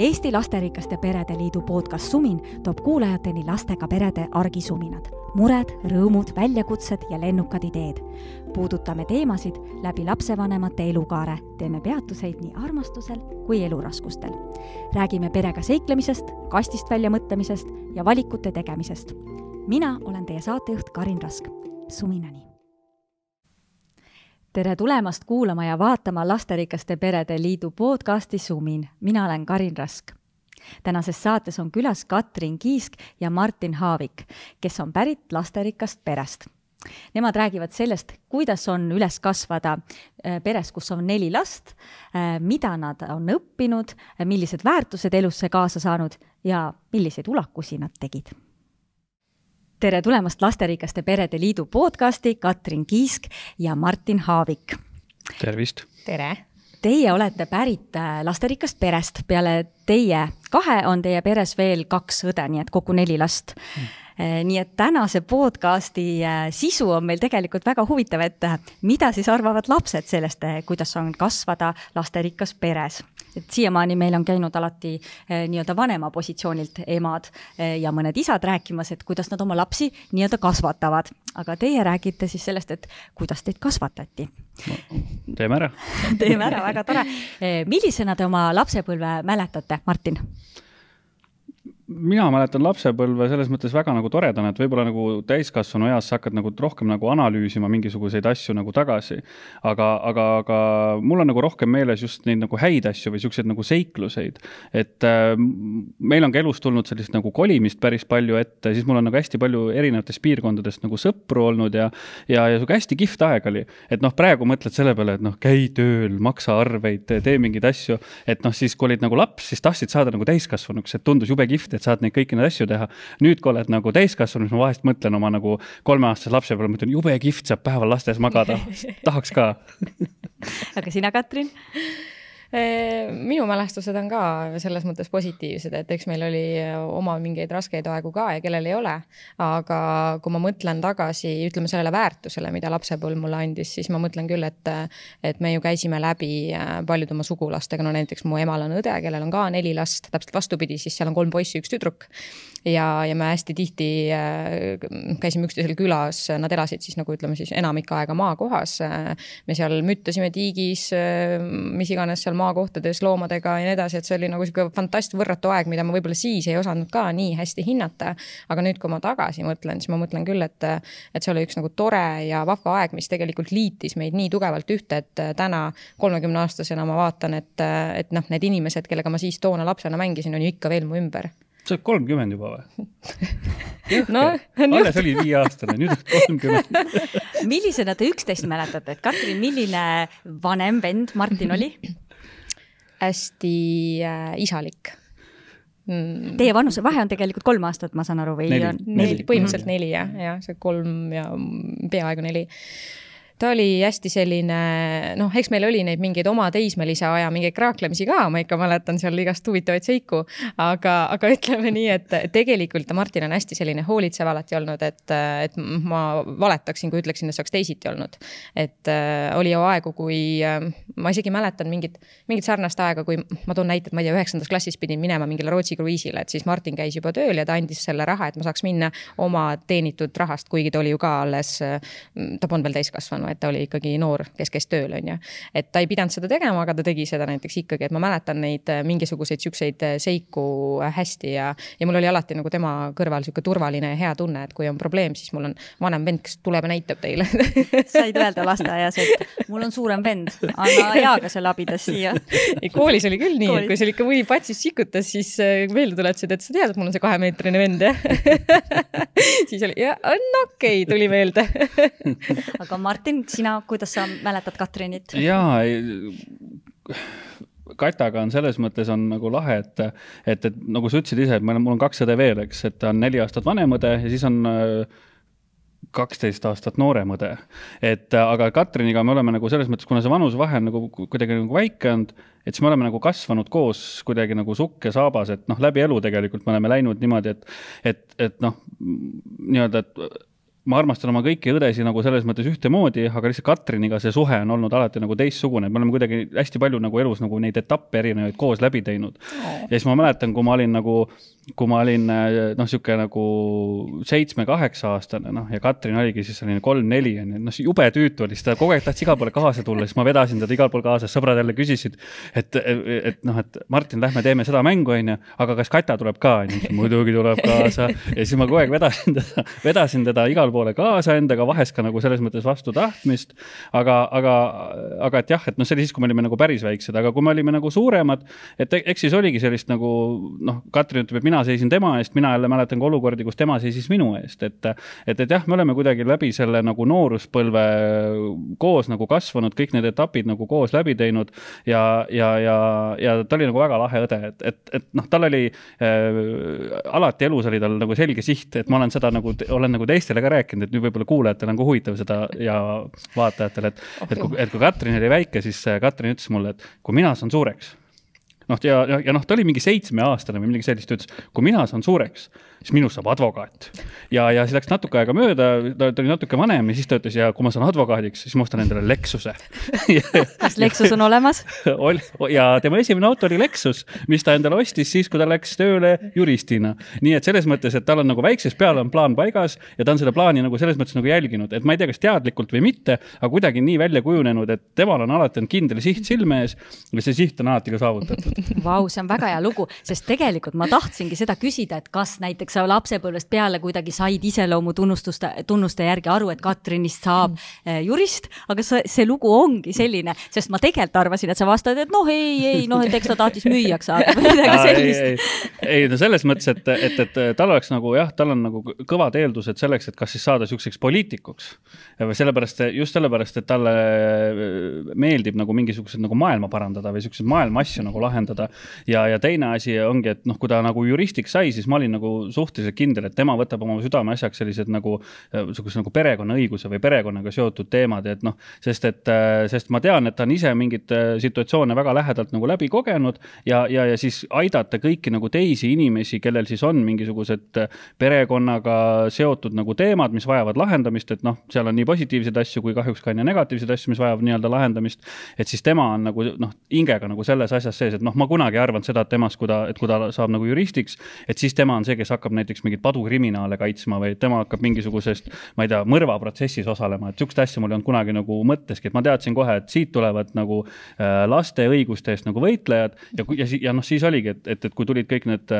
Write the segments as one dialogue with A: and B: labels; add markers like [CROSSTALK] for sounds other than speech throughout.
A: Eesti Lasterikaste Perede Liidu podcast Sumin toob kuulajateni lastega perede argisuminad, mured, rõõmud, väljakutsed ja lennukad ideed. puudutame teemasid läbi lapsevanemate elukaare, teeme peatuseid nii armastusel kui eluraskustel. räägime perega seiklemisest, kastist välja mõtlemisest ja valikute tegemisest. mina olen teie saatejuht Karin Rask. suminani tere tulemast kuulama ja vaatama Lasterikaste Perede Liidu podcasti Sumin. mina olen Karin Rask. tänases saates on külas Katrin Kiisk ja Martin Haavik, kes on pärit lasterikast perest. Nemad räägivad sellest, kuidas on üles kasvada äh, peres, kus on neli last, äh, mida nad on õppinud, millised väärtused elusse kaasa saanud ja milliseid ulakusi nad tegid tere tulemast Lasterikaste Perede Liidu podcasti, Katrin Kiisk ja Martin Haavik.
B: tervist!
C: tere!
A: Teie olete pärit äh, lasterikast perest, peale teie kahe on teie peres veel kaks õde, nii et kokku neli last mm nii et tänase podcasti äh, sisu on meil tegelikult väga huvitav, et mida siis arvavad lapsed sellest, kuidas on kasvada lasterikas peres et siiamaani meil on käinud alati eh, nii-öelda vanema positsioonilt emad eh, ja mõned isad rääkimas, et kuidas nad oma lapsi nii-öelda kasvatavad. aga teie räägite siis sellest, et kuidas teid kasvatati
B: no,. teeme ära [LAUGHS]
A: teeme ära, väga tore. Eh, millisena te oma lapsepõlve mäletate, Martin?
B: Mina mäletan lapsepõlve selles mõttes väga nagu toredana, et võib-olla nagu täiskasvanu eas sa hakkad nagu rohkem nagu analüüsima mingisuguseid asju nagu tagasi. aga, aga, aga mul on nagu rohkem meeles just neid nagu häid asju või siukseid nagu seikluseid. et äh, meil on ka elus tulnud sellist nagu kolimist päris palju ette, siis mul on nagu hästi palju erinevatest piirkondadest nagu sõpru olnud ja, ja, ja sihuke hästi kihvt aeg oli. et noh, praegu mõtled selle peale, et noh, käi tööl, maksa arveid, tee mingeid asju, et noh, siis kui olid nagu laps, siis tahtsid saada nagu täiskasvanuks, et tundus jube kihvt, et saad neid kõiki neid asju teha. nüüd, kui oled nagu täiskasvanu, siis ma vahest mõtlen oma nagu kolmeaastase lapse peale, mõtlen jube kihvt saab päeval lastes magada, [LAUGHS] tahaks ka
A: aga sina, Katrin?
C: Minu mälestused on ka selles mõttes positiivsed, et eks meil oli oma mingeid raskeid aegu ka ja kellel ei ole. aga kui ma mõtlen tagasi, ütleme sellele väärtusele, mida lapsepõlv mulle andis, siis ma mõtlen küll, et, et me ju käisime läbi äh, paljude oma sugulastega, no näiteks mu emal on õde, kellel on ka neli last, täpselt vastupidi, siis seal on kolm poissi, üks tüdruk ja, ja me hästi tihti äh, käisime üksteisel külas, nad elasid siis nagu ütleme siis enamik aega maakohas. me seal müttasime tiigis, äh, mis iganes seal maakohtades loomadega ja nii edasi, et see oli nagu sihuke fantast võrratu aeg, mida ma võib-olla siis ei osanud ka nii hästi hinnata. aga nüüd, kui ma tagasi mõtlen, siis ma mõtlen küll, et, et see oli üks nagu tore ja vahva aeg, mis tegelikult liitis meid nii tugevalt ühte, et täna kolmekümne aastasena ma vaatan, et, et noh, need inimesed, kellega ma siis toona lapsena mängisin, on ju ikka veel mu ümber
B: sa oled kolmkümmend juba või? [LAUGHS] no, alles oli viieaastane, nüüd oled kolmkümmend [LAUGHS]
A: millisena te üksteist mäletate, et Katrin, milline vanem vend Martin oli?
C: hästi äh, isalik
A: mm.. Teie vanusevahe on tegelikult kolm aastat, ma saan aru, või?
C: neli, neli., põhimõtteliselt neli jah, jah, see kolm ja peaaegu neli ta oli hästi selline, noh, eks meil oli neid mingeid oma teismelise aja mingeid kraaklemisi ka, ma ikka mäletan seal igast huvitavaid seiku. aga, aga ütleme nii, et tegelikult Martin on hästi selline hoolitsev alati olnud, et, et ma valetaksin, kui ütleksin, et see oleks teisiti olnud. et äh, oli ju aegu, kui äh, ma isegi mäletan mingit, mingit sarnast aega, kui ma toon näite, et ma ei tea, üheksandas klassis pidin minema mingile Rootsi kruiisile, et siis Martin käis juba tööl ja ta andis selle raha, et ma saaks minna oma teenitud rahast, kuigi ta oli ju ka alles, ta polnud veel täiskasvanu et ta oli ikkagi noor, kes käis tööl, on ju. et ta ei pidanud seda tegema, aga ta tegi seda näiteks ikkagi, et ma mäletan neid äh, mingisuguseid siukseid äh, seiku äh, hästi ja, ja mul oli alati nagu tema kõrval sihuke turvaline ja hea tunne, et kui on probleem, siis mul on vanem vend, kes tuleb ja näitab teile. [LAUGHS]
A: Said öelda lasteaias, et mul on suurem vend, anna eaga selle abidas siia.
C: ei, koolis oli küll nii, et kui sul ikka mõni patsis sikutas, siis meelde tuletasid, et sa tead, et mul on see kahemeetrine vend, jah. [LAUGHS] Siis oli, ja no okei okay,, tuli meelde.
A: Aga Martin, sina, kuidas sa mäletad Katrinit?
B: jaa, Kataga on selles mõttes on nagu lahe, et, et, et nagu sa ütlesid ise, et meil on, mul on kaks õde veel, eks, et ta on neli aastat vanem õde ja siis on kaksteist aastat noorem õde. et aga Katriniga me oleme nagu selles mõttes, kuna see vanusevahe on nagu kuidagi nagu väike olnud, et siis me oleme nagu kasvanud koos kuidagi nagu sukk ja saabas, et noh, läbi elu tegelikult me oleme läinud niimoodi, et, et, et noh, nii-öelda, et ma armastan oma kõiki õdesid nagu selles mõttes ühtemoodi, aga lihtsalt Katriniga see suhe on olnud alati nagu teistsugune, me oleme kuidagi hästi palju nagu elus nagu neid etappe erinevaid koos läbi teinud. Ja siis ma mäletan, kui ma olin nagu kui ma olin noh, niisugune nagu seitsme-kaheksa aastane, noh, ja Katrin oligi siis selline kolm-neli, on ju, noh, jube tüütu oli, siis ta kogu aeg tahtis igale poole kaasa tulla, siis ma vedasin teda igal pool kaasa, sõbrad jälle küsisid, et, et noh, et Martin, lähme teeme seda mängu, on ju, aga kas Kata tuleb ka, on ju, muidugi tuleb kaasa. ja siis ma kogu aeg vedasin teda, vedasin teda igale poole kaasa endaga, vahest ka nagu selles mõttes vastu tahtmist. aga, aga, aga et jah, et noh, see oli siis, kui me olime nagu päris väiksed, aga kui me olime nagu suuremad, et eks siis oligi sellist nagu noh, Katrin ütleb, et mina seisin tema eest, mina jälle mäletan ka olukordi, kus tema seisis minu eest, et, et, et jah, me oleme kuidagi läbi selle nagu nooruspõlve koos nagu kasvanud, kõik need etapid nagu koos läbi teinud ja, ja, ja, ja ta oli nagu väga lahe õde, et, et, et noh, tal oli äh, alati elus oli tal nagu selge siht, et ma olen seda nagu, olen nagu teistele ka rääkinud, et nüüd võib-olla kuulajatel on ka huvitav seda ja vaatajatele, et, et kui, et kui Katrin oli väike, siis Katrin ütles mulle, et kui mina saan suureks noh, ja, ja, ja noh, ta oli mingi seitsmeaastane või midagi sellist, ütles, kui mina saan suureks, siis minust saab advokaat. ja, ja siis läks natuke aega mööda, ta, ta oli natuke vanem ja siis ta ütles ja kui ma saan advokaadiks, siis ma ostan endale Lexuse [LAUGHS]
A: kas Lexus on olemas [LAUGHS]
B: ja tema esimene auto oli Lexus, mis ta endale ostis siis, kui ta läks tööle juristina. nii et selles mõttes, et tal on nagu väiksest peale on plaan paigas ja ta on seda plaani nagu selles mõttes nagu jälginud, et ma ei tea, kas teadlikult või mitte, aga kuidagi nii välja kujunenud, et temal on alati olnud kindel siht silme ees ja see siht on alati ka saavutatud. [LAUGHS]
A: Vau, see on väga hea lugu, sest tegelikult ma tahtsingi seda küsida, et kas näiteks näiteks sa lapsepõlvest peale kuidagi said iseloomutunnustuste, tunnuste järgi aru, et Katrinist saab mm. jurist, aga see, see lugu ongi selline, sest ma tegelikult arvasin, et sa vastad, et noh, ei, ei noh, et eks ta tahtis müüjaks saada või midagi sellist.
B: ei, ei no selles mõttes, et, et, et tal oleks nagu jah, tal on nagu kõvad eeldused selleks, et kas siis saada niisuguseks poliitikuks. sellepärast, just sellepärast, et talle meeldib nagu mingisugused nagu maailma parandada või niisuguseid maailma asju nagu lahendada. ja, ja teine asi ongi, et noh, kui ta nagu juristiks sai, siis ma olin nagu suhteliselt kindel, et tema võtab oma südameasjaks sellised nagu, niisuguse nagu perekonnaõiguse või perekonnaga seotud teemad, et noh, sest et, sest ma tean, et ta on ise mingeid situatsioone väga lähedalt nagu läbi kogenud ja, ja, ja siis aidata kõiki nagu teisi inimesi, kellel siis on mingisugused perekonnaga seotud nagu teemad, mis vajavad lahendamist, et noh, seal on nii positiivseid asju kui kahjuks ka on ja negatiivseid asju, mis vajavad nii-öelda lahendamist. et siis tema on nagu noh, hingega nagu selles asjas sees, et noh, ma kunagi ei arvanud seda, et temast, kui ta, et kui ta saab nagu juristiks, et siis tema on see, kes hakkab näiteks mingeid padukriminaale kaitsma või tema hakkab mingisugusest, ma ei tea, mõrvaprotsessis osalema, et sihukest asja mul ei olnud kunagi nagu mõtteski, et ma teadsin kohe, et siit tulevad nagu äh, laste õiguste eest nagu võitlejad ja, ja, ja noh, siis oligi, et, et, et kui tulid kõik need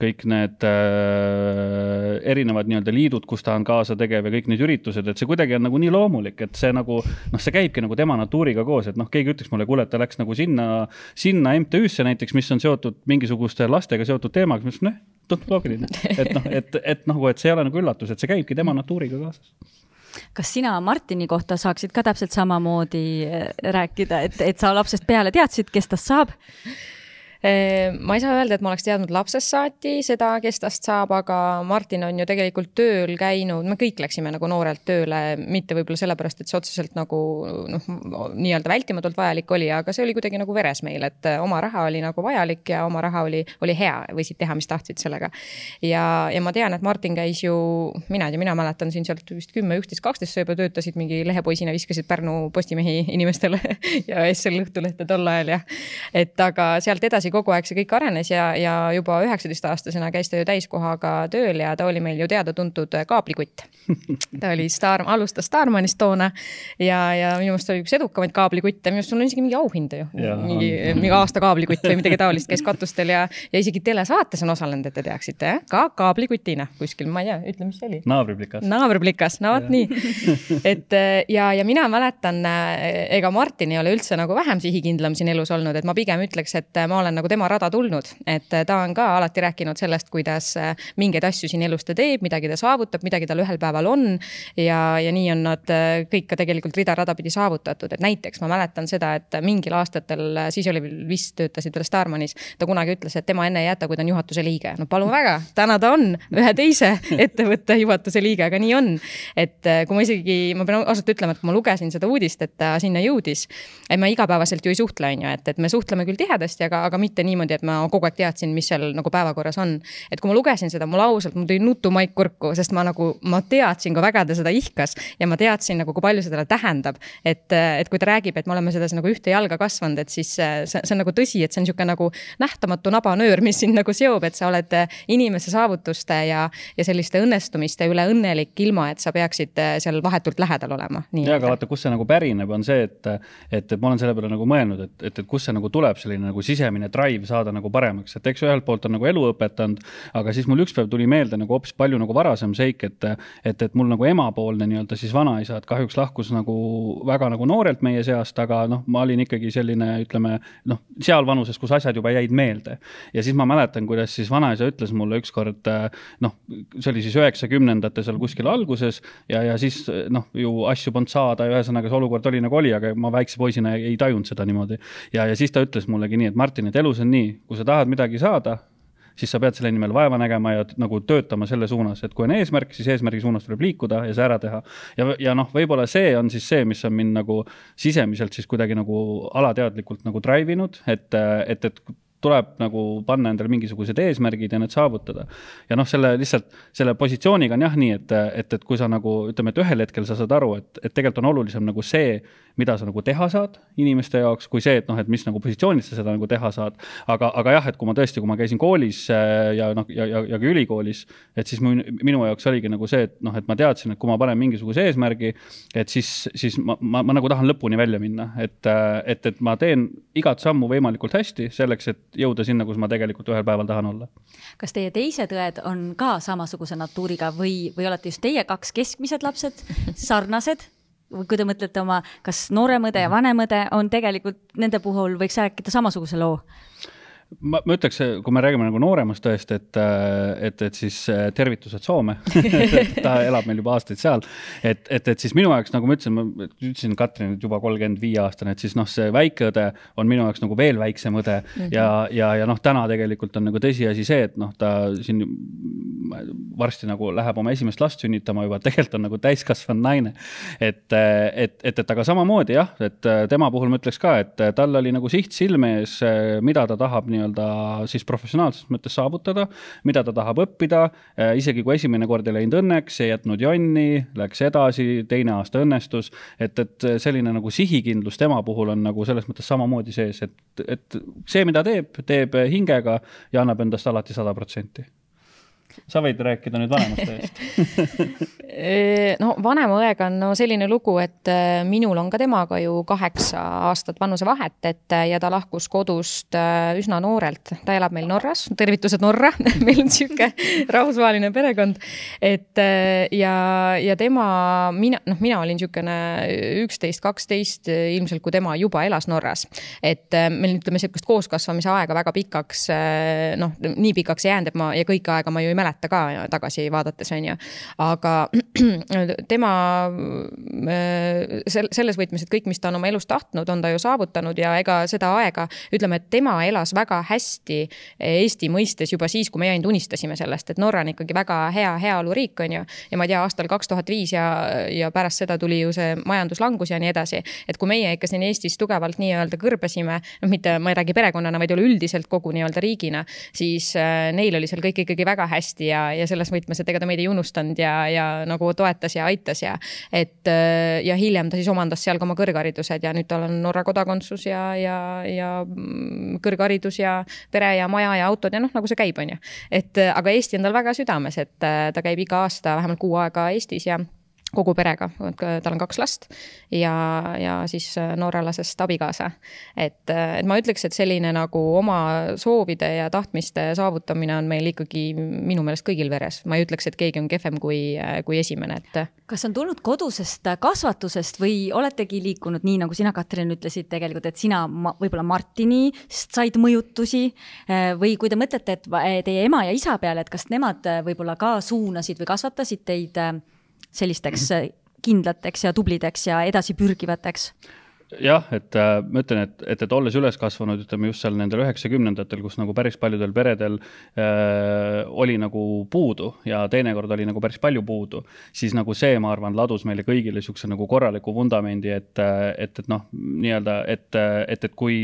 B: kõik need äh, erinevad nii-öelda liidud, kus ta on kaasategev ja kõik need üritused, et see kuidagi on nagu nii loomulik, et see nagu noh, see käibki nagu tema natuuriga koos, et noh, keegi ütleks mulle, kuule, et ta läks nagu sinna, sinna MTÜ-sse näiteks, mis on seotud mingisuguste lastega seotud teemaga, siis ma ütlesin, noh tundub loogiline, et noh, et, et nagu, et see ei ole nagu üllatus, et see käibki tema natuuriga kaasas
A: kas sina Martini kohta saaksid ka täpselt samamoodi äh, rääkida, et, et sa lapsest peale teadsid, kes tast saab?
C: Ehm, ma ei saa öelda, et ma oleks teadnud lapsest saati seda, kes tast saab, aga Martin on ju tegelikult tööl käinud, me kõik läksime nagu noorelt tööle, mitte võib-olla sellepärast, et see otseselt nagu noh, nii-öelda vältimatult vajalik oli, aga see oli kuidagi nagu veres meil, et oma raha oli nagu vajalik ja oma raha oli, oli hea, võisid teha, mis tahtsid sellega. ja, ja ma tean, et Martin käis ju, mina ei tea, mina mäletan siin sealt vist kümme, üksteist, kaksteist, sa juba töötasid mingi lehepoisina, viskasid Pärnu Postimehi inimestele [LAUGHS] ja SL Õhtulehte tol ajal ja et aga sealt edasi kogu aeg see kõik arenes ja, ja juba üheksateistaastasena käis ta ju täiskohaga tööl ja ta oli meil ju teada-tuntud kaablikutt. [LAUGHS] ta oli staar, alustas Starmanist toona ja, ja minu meelest oli üks edukamaid kaablikutte, minu arust sul on isegi mingi auhind ju. mingi, mingi aasta kaablikutt või midagi taolist käis katustel ja, ja isegi telesaates on osalenud, et te teaksite, jah, ka kaablikutina kuskil, ma ei tea, ütle, mis see oli.
B: naabriplikas.
C: naabriplikas, no vot nii. et ja, ja mina mäletan, ega Martin ei ole üldse nagu vähem sihikindlam siin elus olnud, et ma pigem ütleks, et ma olen nagu tema rada tulnud, et äh, ta on ka alati rääkinud sellest, kuidas äh, mingeid asju siin elus ta teeb, midagi ta saavutab, midagi tal ühel päeval on. ja, ja nii on nad äh, kõik ka tegelikult rida-rada pidi saavutatud, et näiteks ma mäletan seda, et mingil aastatel, siis oli vist töötasid veel Starmanis, ta kunagi ütles, et tema enne ei jäta, kui ta on juhatuse liige. no palun väga, täna ta on ühe teise [LAUGHS] ettevõtte juhatuse liige, aga nii on. et kui ma isegi, ma pean ausalt ütlema, et kui ma lugesin seda uudist, et ta sinna jõudis, et ma igapäevaselt ju ei suhtle, on ju, et, et me suhtleme küll tihedasti, aga, aga mitte niimoodi, et ma kogu aeg teadsin, mis seal nagu päevakorras on. et kui ma lugesin seda, mul ausalt, mul tuli nutumaik kurku, sest ma nagu, ma teadsin, kui väga ta seda ihkas ja ma teadsin nagu, kui palju see talle tähendab. et, et kui ta räägib, et me oleme selles nagu ühte jalga kasvanud, et siis see, see on nagu tõsi, et see on niisugune nagu nähtamatu nabanöör, mis sind nagu seob, et sa oled inimese saavutuste ja, ja selliste õnnestumiste üle õnnelik, ilma et sa peaksid seal vahetult lähedal olema.
B: ja, aga vaata, kust see nagu pärineb, on see, et, et, et ma olen selle peale nagu mõelnud, et, et, et kust see nagu tuleb, selline nagu sisemine drive saada nagu paremaks, et eks ühelt poolt on nagu elu õpetanud, aga siis mul üks päev tuli meelde nagu hoopis palju nagu varasem seik, et, et, et mul nagu emapoolne nii-öelda siis vanaisa, et kahjuks lahkus nagu väga nagu noorelt meie seast, aga noh, ma olin ikkagi selline, ütleme noh, seal vanuses, kus asjad juba jäid meelde. ja siis ma mäletan, kuidas siis vanaisa ütles mulle ükskord noh, see oli siis üheksakümnendate seal kuskil alguses ja, ja siis noh, ju asju polnud saada ja ühesõnaga see olukord oli nagu oli, aga ma väikse poisina ei, ei tajunud seda niimoodi. ja, ja siis ta ütles mullegi nii, et Martin, et elus on nii, kui sa tahad midagi saada, siis sa pead selle nimel vaeva nägema ja nagu töötama selle suunas, et kui on eesmärk, siis eesmärgi suunas tuleb liikuda ja see ära teha. ja, ja noh, võib-olla see on siis see, mis on mind nagu sisemiselt siis kuidagi nagu alateadlikult nagu drive inud, et, et, et tuleb nagu panna endale mingisugused eesmärgid ja need saavutada. ja noh, selle lihtsalt, selle positsiooniga on jah nii, et, et, et kui sa nagu ütleme, et ühel hetkel sa saad aru, et, et tegelikult on olulisem nagu see, mida sa nagu teha saad inimeste jaoks, kui see, et noh, et mis nagu positsioonil sa seda nagu teha saad. aga, aga jah, et kui ma tõesti, kui ma käisin koolis äh, ja noh, ja, ja, ja ka ülikoolis, et siis minu, minu jaoks oligi nagu see, et noh, et ma teadsin, et kui ma panen mingisuguse eesmärgi, et siis, siis ma, ma, ma nagu tahan lõpuni välja minna, et, et, et ma teen igat sammu võimalikult hästi selleks, et jõuda sinna, kus ma tegelikult ühel päeval tahan olla.
A: kas teie teised õed on ka samasuguse natuuriga või, või olete just teie kaks keskmised lapsed, [LAUGHS] sarnased? kui te mõtlete oma, kas noorem õde ja vanem õde on tegelikult nende puhul võiks rääkida samasuguse loo?
B: Ma, ma ütleks, kui me räägime nagu nooremast tõest, et, et, et siis äh, tervitused Soome [LAUGHS] ta elab meil juba aastaid seal. et, et, et siis minu jaoks, nagu ma ütlesin, ma ütlesin Katrin, et juba kolmkümmend viie aastane, et siis noh, see väike õde on minu jaoks nagu veel väiksem õde mm -hmm. ja, ja, ja noh, täna tegelikult on nagu tõsiasi see, et noh, ta siin varsti nagu läheb oma esimest last sünnitama juba, tegelikult on nagu täiskasvanud naine. et, et, et, et aga samamoodi jah, et tema puhul ma ütleks ka, et tal oli nagu siht silme ees, mida ta tahab nii-öelda siis professionaalses mõttes saavutada, mida ta tahab õppida, äh, isegi kui esimene kord ei läinud õnneks, ei jätnud jonni, läks edasi, teine aasta õnnestus, et, et selline nagu sihikindlus tema puhul on nagu selles mõttes samamoodi sees, et, et see, mida teeb, teeb hingega ja annab endast alati sada protsenti sa võid rääkida nüüd vanemast [LAUGHS] õest
C: no vanema õega on no selline lugu, et äh, minul on ka temaga ju kaheksa aastat vanusevahet, et äh, ja ta lahkus kodust äh, üsna noorelt. ta elab meil Norras, tervitused Norra [LAUGHS] meil on sihuke rahvusvaheline perekond. et ja, ja tema, mina, noh, mina olin niisugune üksteist, kaksteist ilmselt, kui tema juba elas Norras. et meil ütleme, sihukest kooskasvamise aega väga pikaks, noh, nii pikaks ei jäänud, et ma ja kõike aega ma ju ei mäleta ka tagasi vaadates, on ju. aga [CLEARS THROAT] tema äh, sel-, selles võtmes, et kõik, mis ta on oma elus tahtnud, on ta ju saavutanud ja ega seda aega, ütleme, et tema elas väga hästi Eesti mõistes juba siis, kui me ainult unistasime sellest, et Norra on ikkagi väga hea heaoluriik, on ju. ja ma ei tea, aastal kaks tuhat viis ja, ja pärast seda tuli ju see majanduslangus ja nii edasi. et kui meie ikka siin Eestis tugevalt nii-öelda kõrbesime, noh, mitte ma ei räägi perekonnana, vaid üleüldiselt kogu nii-öelda riigina, siis äh, neil oli seal kõik ikkagi väga hästi ja, ja selles võtmes, et ega ta meid ei unustanud ja, ja nagu toetas ja aitas ja et ja hiljem ta siis omandas seal ka oma kõrgharidused ja nüüd tal on Norra kodakondsus ja, ja, ja kõrgharidus ja pere ja maja ja autod ja noh, nagu see käib, on ju. et aga Eesti on tal väga südames, et ta käib iga aasta vähemalt kuu aega Eestis ja kogu perega, tal on kaks last ja, ja siis äh, noorelasest abikaasa. et, äh, et ma ütleks, et selline nagu oma soovide ja tahtmiste saavutamine on meil ikkagi minu meelest kõigil veres. ma ei ütleks, et keegi on kehvem kui, äh, kui esimene, et.
A: kas on tulnud kodusest kasvatusest või oletegi liikunud nii, nagu sina, Katrin, ütlesid tegelikult, et sina ma, võib-olla Martinist said mõjutusi või kui te mõtlete, et teie ema ja isa peale, et kas nemad võib-olla ka suunasid või kasvatasid teid sellisteks kindlateks ja tublideks ja edasipürgivateks?
B: Jah, et äh, ma ütlen, et, et, et olles üles kasvanud, ütleme just seal nendel üheksakümnendatel, kus nagu päris paljudel peredel äh, oli nagu puudu ja teinekord oli nagu päris palju puudu, siis nagu see, ma arvan, ladus meile kõigile niisuguse nagu korraliku vundamendi, et, et, et noh, nii-öelda, et, et, et kui,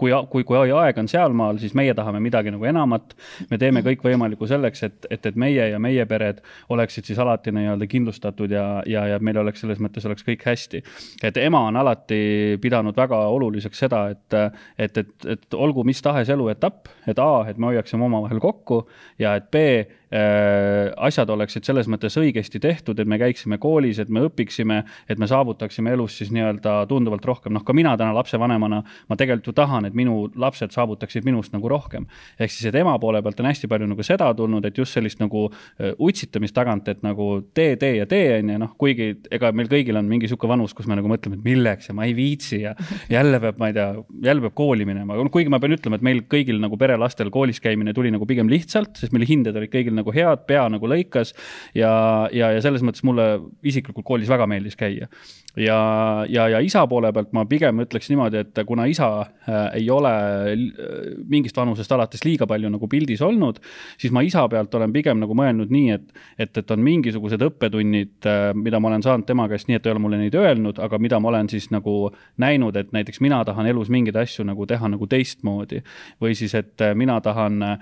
B: kui, kui, kui aeg on sealmaal, siis meie tahame midagi nagu enamat. me teeme kõikvõimalikku selleks, et, et, et meie ja meie pered oleksid siis alati nii-öelda kindlustatud ja, ja, ja meil oleks selles mõttes oleks kõik hästi. et ema on alati pidanud väga oluliseks seda, et, et, et, et olgu mis tahes eluetapp, et A, et me hoiaksime omavahel kokku ja et B, asjad oleksid selles mõttes õigesti tehtud, et me käiksime koolis, et me õpiksime, et me saavutaksime elus siis nii-öelda tunduvalt rohkem, noh, ka mina täna lapsevanemana, ma tegelikult ju tahan, et minu lapsed saavutaksid minust nagu rohkem. ehk siis, et ema poole pealt on hästi palju nagu seda tulnud, et just sellist nagu äh, utsitamist tagant, et nagu tee, tee ja tee, on ju, noh, kuigi ega meil kõigil on mingi niisugune vanus, kus me nagu mõtleme, et milleks ja ma ei viitsi ja jälle peab, ma ei tea, jälle peab kooli minema, kuigi ma pean ütlema, et meil kõigil nagu perelastel koolis käimine tuli nagu pigem lihtsalt, sest meil hinded olid kõigil nagu head, pea nagu lõikas. ja, ja, ja selles mõttes mulle isiklikult koolis väga meeldis käia. ja, ja, ja isa poole pealt ma pigem ütleks niimoodi, et kuna isa äh, ei ole äh, mingist vanusest alates liiga palju nagu pildis olnud, siis ma isa pealt olen pigem nagu mõelnud nii, et, et, et on mingisugused õppetunnid, äh, mida ma olen saanud tema käest, nii et ta ei ole mulle neid öelnud, aga mida ma olen siis nagu näinud, et näiteks mina tahan elus mingeid asju nagu teha nagu teistmoodi. või siis, et mina tahan äh,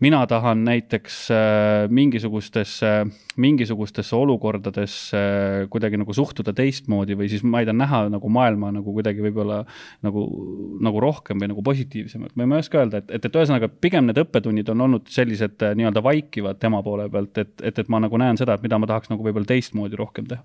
B: mina tahan näiteks äh, mingisugustesse, mingisugustesse olukordadesse äh, kuidagi nagu suhtuda teistmoodi või siis ma ei tea, näha nagu maailma nagu kuidagi võib-olla nagu, nagu rohkem või nagu positiivsemalt. Ma ei oska öelda, et, et, et ühesõnaga pigem need õppetunnid on olnud sellised äh, nii-öelda vaikivad tema poole pealt, et, et, et ma nagu näen seda, et mida ma tahaks nagu võib-olla teistmoodi rohkem teha.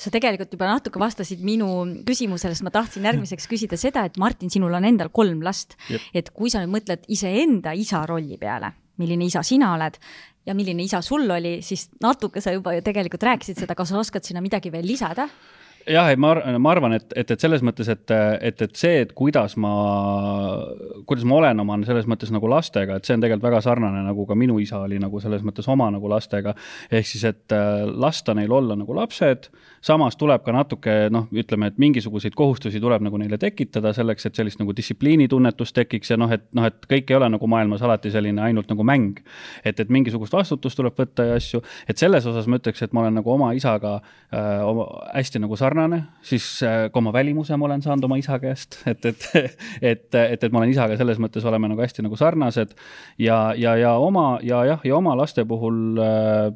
A: sa tegelikult juba natuke vastasid minu küsimusele, sest ma tahtsin järgmiseks küsida seda, et Martin, sinul on endal kolm last, et kui sa nüüd mõtled iseenda isa rolli peale milline isa sina oled ja milline isa sul oli, siis natuke sa juba ju tegelikult rääkisid seda, kas sa oskad sinna midagi veel lisada?
B: jah, ei ma, ma arvan, et, et, et selles mõttes, et, et, et see, et kuidas ma, kuidas ma olen oma selles mõttes nagu lastega, et see on tegelikult väga sarnane, nagu ka minu isa oli nagu selles mõttes oma nagu lastega. ehk siis, et lasta neil olla nagu lapsed, samas tuleb ka natuke noh, ütleme, et mingisuguseid kohustusi tuleb nagu neile tekitada selleks, et sellist nagu distsipliinitunnetust tekiks ja noh, et noh, et kõik ei ole nagu maailmas alati selline ainult nagu mäng. et, et mingisugust vastutust tuleb võtta ja asju, et selles osas ma ütleks, et ma olen nagu oma isaga äh, oma, hästi nagu sarnane. Siis äh, ka oma välimuse ma olen saanud oma isa käest, et, et, [LAUGHS] et, et, et ma olen isaga selles mõttes oleme nagu hästi nagu sarnased. Ja, ja, ja oma ja jah, ja oma laste puhul äh,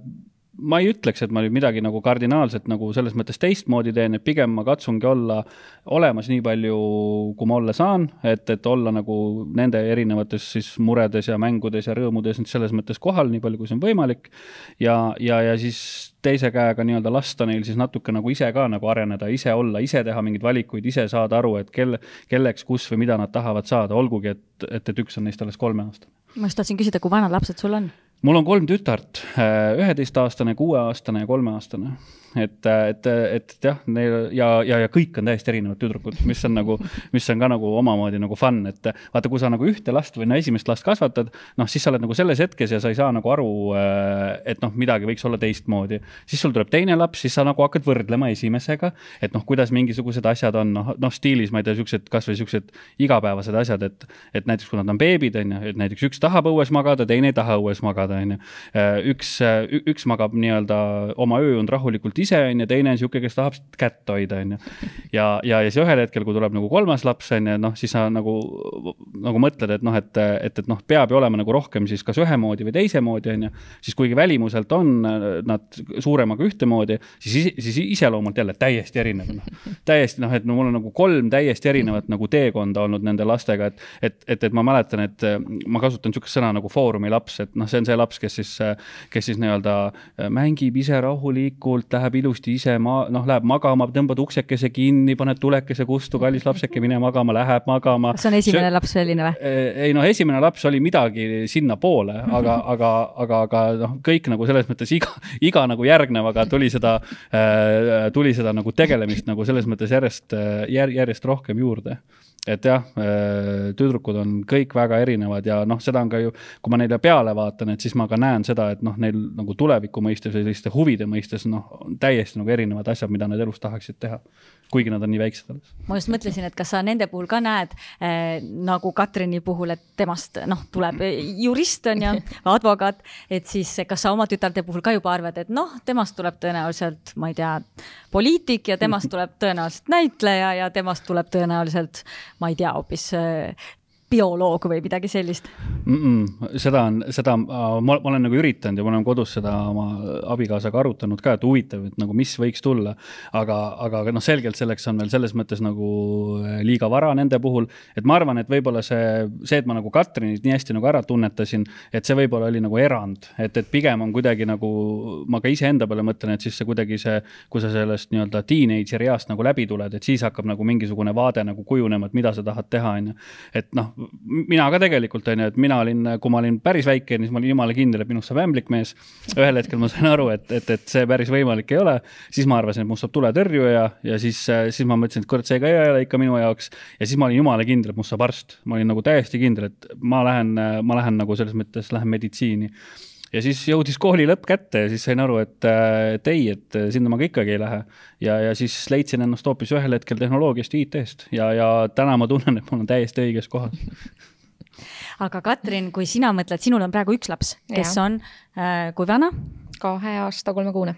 B: ma ei ütleks, et ma nüüd midagi nagu kardinaalselt nagu selles mõttes teistmoodi teen, et pigem ma katsungi olla olemas nii palju, kui ma olla saan, et, et olla nagu nende erinevates siis muredes ja mängudes ja rõõmudes selles mõttes kohal, nii palju, kui see on võimalik. ja, ja, ja siis teise käega nii-öelda lasta neil siis natuke nagu ise ka nagu areneda, ise olla, ise teha mingeid valikuid, ise saada aru, et kelle, kelleks, kus või mida nad tahavad saada, olgugi et, et, et üks on neist alles kolmeaastane.
A: ma just tahtsin küsida, kui vanad lapsed sul on?
B: Mul on kolm tütart, äh, üheteistaastane, kuueaastane ja kolmeaastane et, et, et jah, neil ja, ja, ja kõik on täiesti erinevad tüdrukud, mis on nagu, mis on ka nagu omamoodi nagu fun, et vaata, kui sa nagu ühte last või no esimest last kasvatad, noh, siis sa oled nagu selles hetkes ja sa ei saa nagu aru, äh, et noh, midagi võiks olla teistmoodi. siis sul tuleb teine laps, siis sa nagu hakkad võrdlema esimesega, et noh, kuidas mingisugused asjad on, noh, noh stiilis, ma ei tea, siuksed, kasvõi siuksed igapäevased asjad, et, et näiteks kui nad on beebid, on ju, et näiteks üks tahab õues magada, teine ei taha õues magada, on ju. Äh, üks, üks magab nii-öelda oma ööund rahulikult ise, on ju, teine on niisugune, kes tahab kätt hoida, on ju. ja, ja, ja siis ühel hetkel, kui tuleb nagu kolmas laps, on ju, noh, siis sa nagu, nagu mõtled, et noh, et, et, et noh, peab ju olema nagu rohkem siis kas ühemoodi või teisemoodi, on ju. siis kuigi välimuselt on nad suuremaga ühtemoodi, siis, siis iseloomult jälle täiesti erinev, noh. täiesti noh, et no mul on nagu kolm täiesti erinevat nagu teekonda olnud nende lastega, et, et, et, et ma mäletan, et ma kasutan niisugust sõna nagu foorumi laps, et noh, see on see laps, kes siis, kes siis nii-öelda mängib ise rahulikult, läheb ilusti ise ma-, noh, läheb magama, tõmbad uksekese kinni, paned tulekese kustu, kallis lapseke, mine magama, läheb magama.
A: see on esimene see, laps selline või?
B: Eh, ei noh, esimene laps oli midagi sinnapoole, aga, [LAUGHS] aga, aga, aga noh, kõik nagu selles mõttes iga, iga nagu järgnevaga tuli seda äh,, tuli seda nagu tegelemist nagu selles mõttes järjest, järjest rohkem juurde et jah, tüdrukud on kõik väga erinevad ja noh, seda on ka ju, kui ma neile peale vaatan, et siis ma ka näen seda, et noh, neil nagu tuleviku mõistes või selliste huvide mõistes noh, on täiesti nagu erinevad asjad, mida nad elus tahaksid teha kuigi nad on nii väiksed alles.
A: ma just mõtlesin, et kas sa nende puhul ka näed äh, nagu Katrini puhul, et temast noh, tuleb jurist on ju, [LAUGHS] advokaat, et siis kas sa oma tütarde puhul ka juba arvad, et noh, temast tuleb tõenäoliselt, ma ei tea, poliitik ja temast tuleb tõenäoliselt näitleja ja temast tuleb tõenäoliselt, ma ei tea, hoopis äh, bioloog või midagi sellist
B: mm? -mm, seda on, seda ma, ma olen nagu üritanud ja ma olen kodus seda oma abikaasaga arutanud ka, et huvitav, et nagu mis võiks tulla. aga, aga noh, selgelt selleks on veel selles mõttes nagu äh, liiga vara nende puhul, et ma arvan, et võib-olla see, see, et ma nagu Katrinit nii hästi nagu ära tunnetasin, et see võib-olla oli nagu erand, et, et pigem on kuidagi nagu, ma ka iseenda peale mõtlen, et siis see kuidagi see, kui sa sellest nii-öelda teenager'i east nagu läbi tuled, et siis hakkab nagu mingisugune vaade nagu kujunema, et mida sa tahad teha, on ju. et noh, mina ka tegelikult on ju, et mina olin, kui ma olin päris väike, siis ma olin jumala kindel, et minust saab ämblikmees. ühel hetkel ma sain aru, et, et, et see päris võimalik ei ole. siis ma arvasin, et must saab tuletõrjuja ja siis, siis ma mõtlesin, et kurat, see ka ei ole ikka minu jaoks. ja siis ma olin jumala kindel, et must saab arst. ma olin nagu täiesti kindel, et ma lähen, ma lähen nagu selles mõttes, lähen meditsiini ja siis jõudis kooli lõpp kätte ja siis sain aru, et, et ei, et sinna ma ka ikkagi ei lähe. ja, ja siis leidsin ennast hoopis ühel hetkel tehnoloogiast ja IT-st ja, ja täna ma tunnen, et ma olen täiesti õiges kohas
A: aga Katrin, kui sina mõtled, sinul on praegu üks laps, kes ja. on äh, kui vana?
C: kahe aasta kolmekuune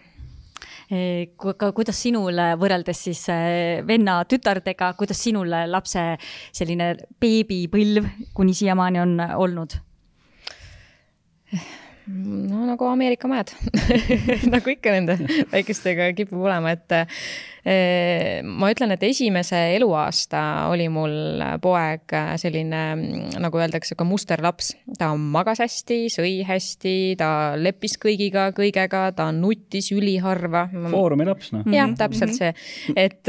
A: e, kuidas sinul võrreldes siis äh, venna tütardega, kuidas sinul lapse selline beebipõlv kuni siiamaani on olnud?
C: No nagu Ameerika mäed [LAUGHS] nagu ikka nende väikestega kipub olema, et ma ütlen, et esimese eluaasta oli mul poeg selline, nagu öeldakse, ka musterlaps. ta magas hästi, sõi hästi, ta leppis kõigiga, kõigega, ta nutis üliharva.
B: Foorumi laps, noh.
C: jah, täpselt see, et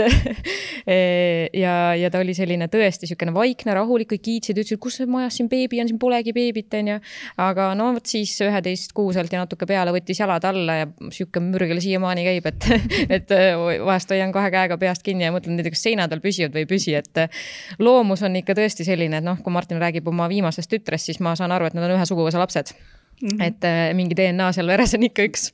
C: [LAUGHS] ja, ja ta oli selline tõesti niisugune vaikne, rahulik, kõik kiitsid, ütlesid, kus majas siin beebi on, siin polegi beebit, onju. aga no vot siis üheteistkuuselt ja natuke peale võttis jalad alla ja sihuke mürgel siiamaani käib, et, [LAUGHS] et vahest hoian kahe käega peast kinni ja mõtlen näiteks seina peal püsivad või ei püsi, et äh, loomus on ikka tõesti selline, et noh, kui Martin räägib oma viimasest tütrest, siis ma saan aru, et nad on ühe suguvõsa lapsed Mm -hmm. et äh, mingi DNA seal veres on ikka üks.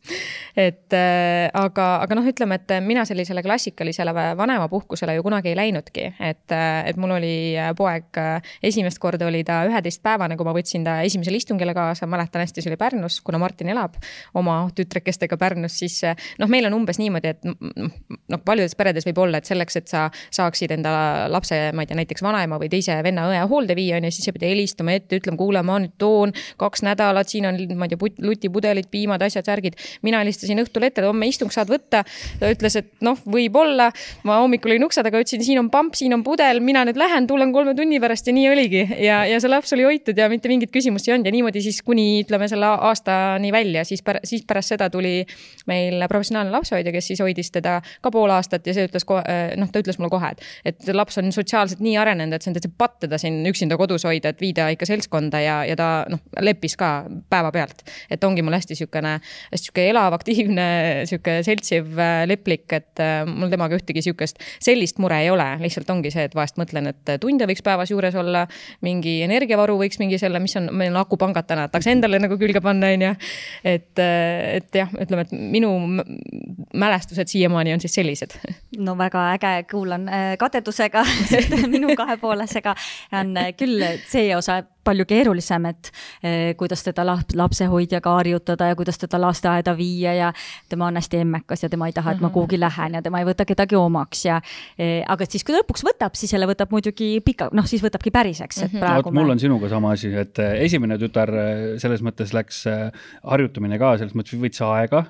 C: et äh, aga, aga noh, ütleme, et mina sellisele klassikalisele vanemapuhkusele ju kunagi ei läinudki, et, äh, et mul oli äh, poeg äh,, esimest korda oli ta üheteistpäevane, kui ma võtsin ta esimesele istungile kaasa, mäletan hästi, see oli Pärnus, kuna Martin elab oma tütrekestega Pärnus, siis noh, meil on umbes niimoodi, et noh, paljudes peredes võib olla, et selleks, et sa saaksid enda lapse, ma ei tea, näiteks vanaema või teise venna-õe hoolde viia, on ju, siis sa pead helistama ette, ütlema, kuule, ma nüüd toon kaks nädalat, siin on on, ma ei tea, lutipudelid, piimad, asjad, särgid. mina helistasin õhtul ette, et homme istung saad võtta. ta ütles, et noh, võib-olla. ma hommikul olin ukse taga, ütlesin, siin on pamp, siin on pudel, mina nüüd lähen, tulen kolme tunni pärast ja nii oligi. ja, ja see laps oli hoitud ja mitte mingit küsimust ei olnud ja niimoodi siis kuni ütleme selle aastani välja, siis pär,, siis pärast seda tuli meil professionaalne lapsehoidja, kes siis hoidis teda ka pool aastat ja see ütles kohe, noh, ta ütles mulle kohe, et, et laps on sotsiaalselt nii arenenud, et see on täitsa patt teda siin üksinda kodus hoida, et viida ikka seltskonda ja, ja ta noh, leppis ka päeva päeva pealt. et ongi mul hästi niisugune, hästi niisugune elav, aktiivne, niisugune seltsiv, äh, leplik, et äh, mul temaga ühtegi niisugust sellist mure ei ole, lihtsalt ongi see, et vahest mõtlen, et tunde võiks päevas juures olla, mingi energiavaru võiks mingi selle, mis on, meil on akupangad täna, tahaks endale nagu külge panna, on ju. et, äh, et jah, ütleme, et minu mälestused siiamaani on siis sellised.
A: no väga äge, kuulan kadedusega [LAUGHS] minu kahepoolisega on küll see osa palju keerulisem, et eh, kuidas teda lapsehoidjaga harjutada ja kuidas teda lasteaeda viia ja tema on hästi emmekas ja tema ei taha, et ma mhm. kuhugi lähen ja tema ei võta kedagi omaks ja eh, aga siis, kui ta lõpuks võtab, siis jälle võtab muidugi pika, noh, siis võtabki päriseks, et mhm. praegu
B: no,. mul on sinuga sama asi, et eh, esimene tütar selles mõttes läks harjutamine ka selles mõttes võttis aega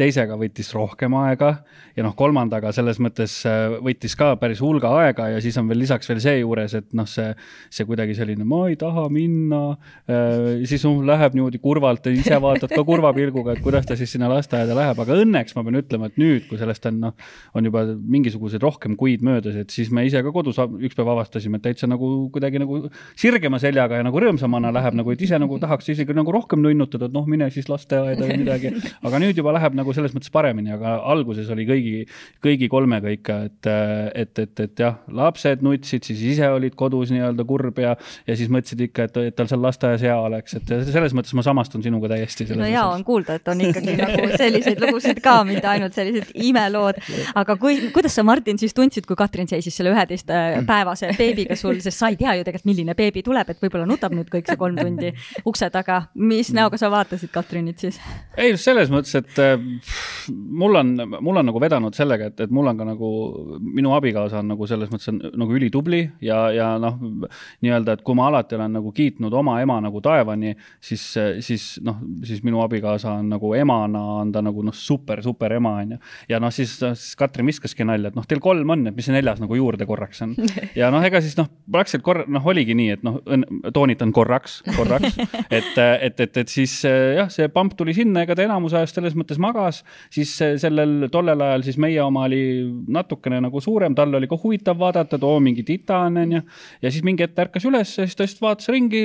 B: teisega võttis rohkem aega ja noh, kolmandaga selles mõttes äh, võttis ka päris hulga aega ja siis on veel lisaks veel seejuures, et noh, see, see kuidagi selline, ma ei taha minna äh,. siis noh, läheb niimoodi kurvalt ise vaatad ka kurva pilguga, et kuidas ta siis sinna lasteaeda läheb, aga õnneks ma pean ütlema, et nüüd, kui sellest on noh, on juba mingisuguseid rohkem kuid möödas, et siis me ise ka kodus üks päev avastasime, et täitsa nagu kuidagi nagu sirgema seljaga ja nagu rõõmsamana läheb nagu, et ise nagu tahaks isegi nagu rohkem nunnutada, et noh, mine siis lasteaeda või midagi. aga nüüd juba läheb nagu selles mõttes paremini, aga alguses oli kõigi, kõigi kolmega ikka, et, et, et, et jah, lapsed nutsid, siis ise olid kodus nii-öelda kurb ja, ja siis mõtlesid ikka, et, et tal seal lasteaias hea oleks, et selles mõttes ma samastun sinuga täiesti.
A: no hea on kuulda, et on ikkagi nagu selliseid lugusid ka, mitte ainult sellised imelood. aga kui, kuidas sa, Martin, siis tundsid, kui Katrin seisis selle üheteistpäevase beebiga sul, sest sa ei tea ju tegelikult, milline beebi tuleb, et võib-olla nutab nüüd kõik see kolm tundi ukse taga. mis näoga sa vaatasid Katrinit siis?
B: ei, selles mõttes, et mul on, mul on nagu vedanud sellega, et, et mul on ka nagu, minu abikaasa on nagu selles mõttes on nagu ülitubli ja, ja noh, nii-öelda, et kui ma alati olen nagu kiitnud oma ema nagu taevani, siis, siis noh, siis minu abikaasa on nagu emana on ta nagu noh, super, super ema on ju. ja noh, siis, siis Katrin viskaski nalja, et noh, teil kolm on, et mis see neljas nagu juurde korraks on. [LAUGHS] ja noh, ega siis noh, praktiliselt korra, noh, oligi nii, et noh, toonitan korraks, korraks, et, et, et, et siis jah, see pamp tuli sinna, ega ta enamus ajast selles mõttes magas, siis sellel, tollel ajal siis meie oma oli natukene nagu suurem, tal oli ka huvitav vaadata, et oo, mingi tita on, onju. ja siis mingi hetk ärkas üles ja siis ta lihtsalt vaatas ringi,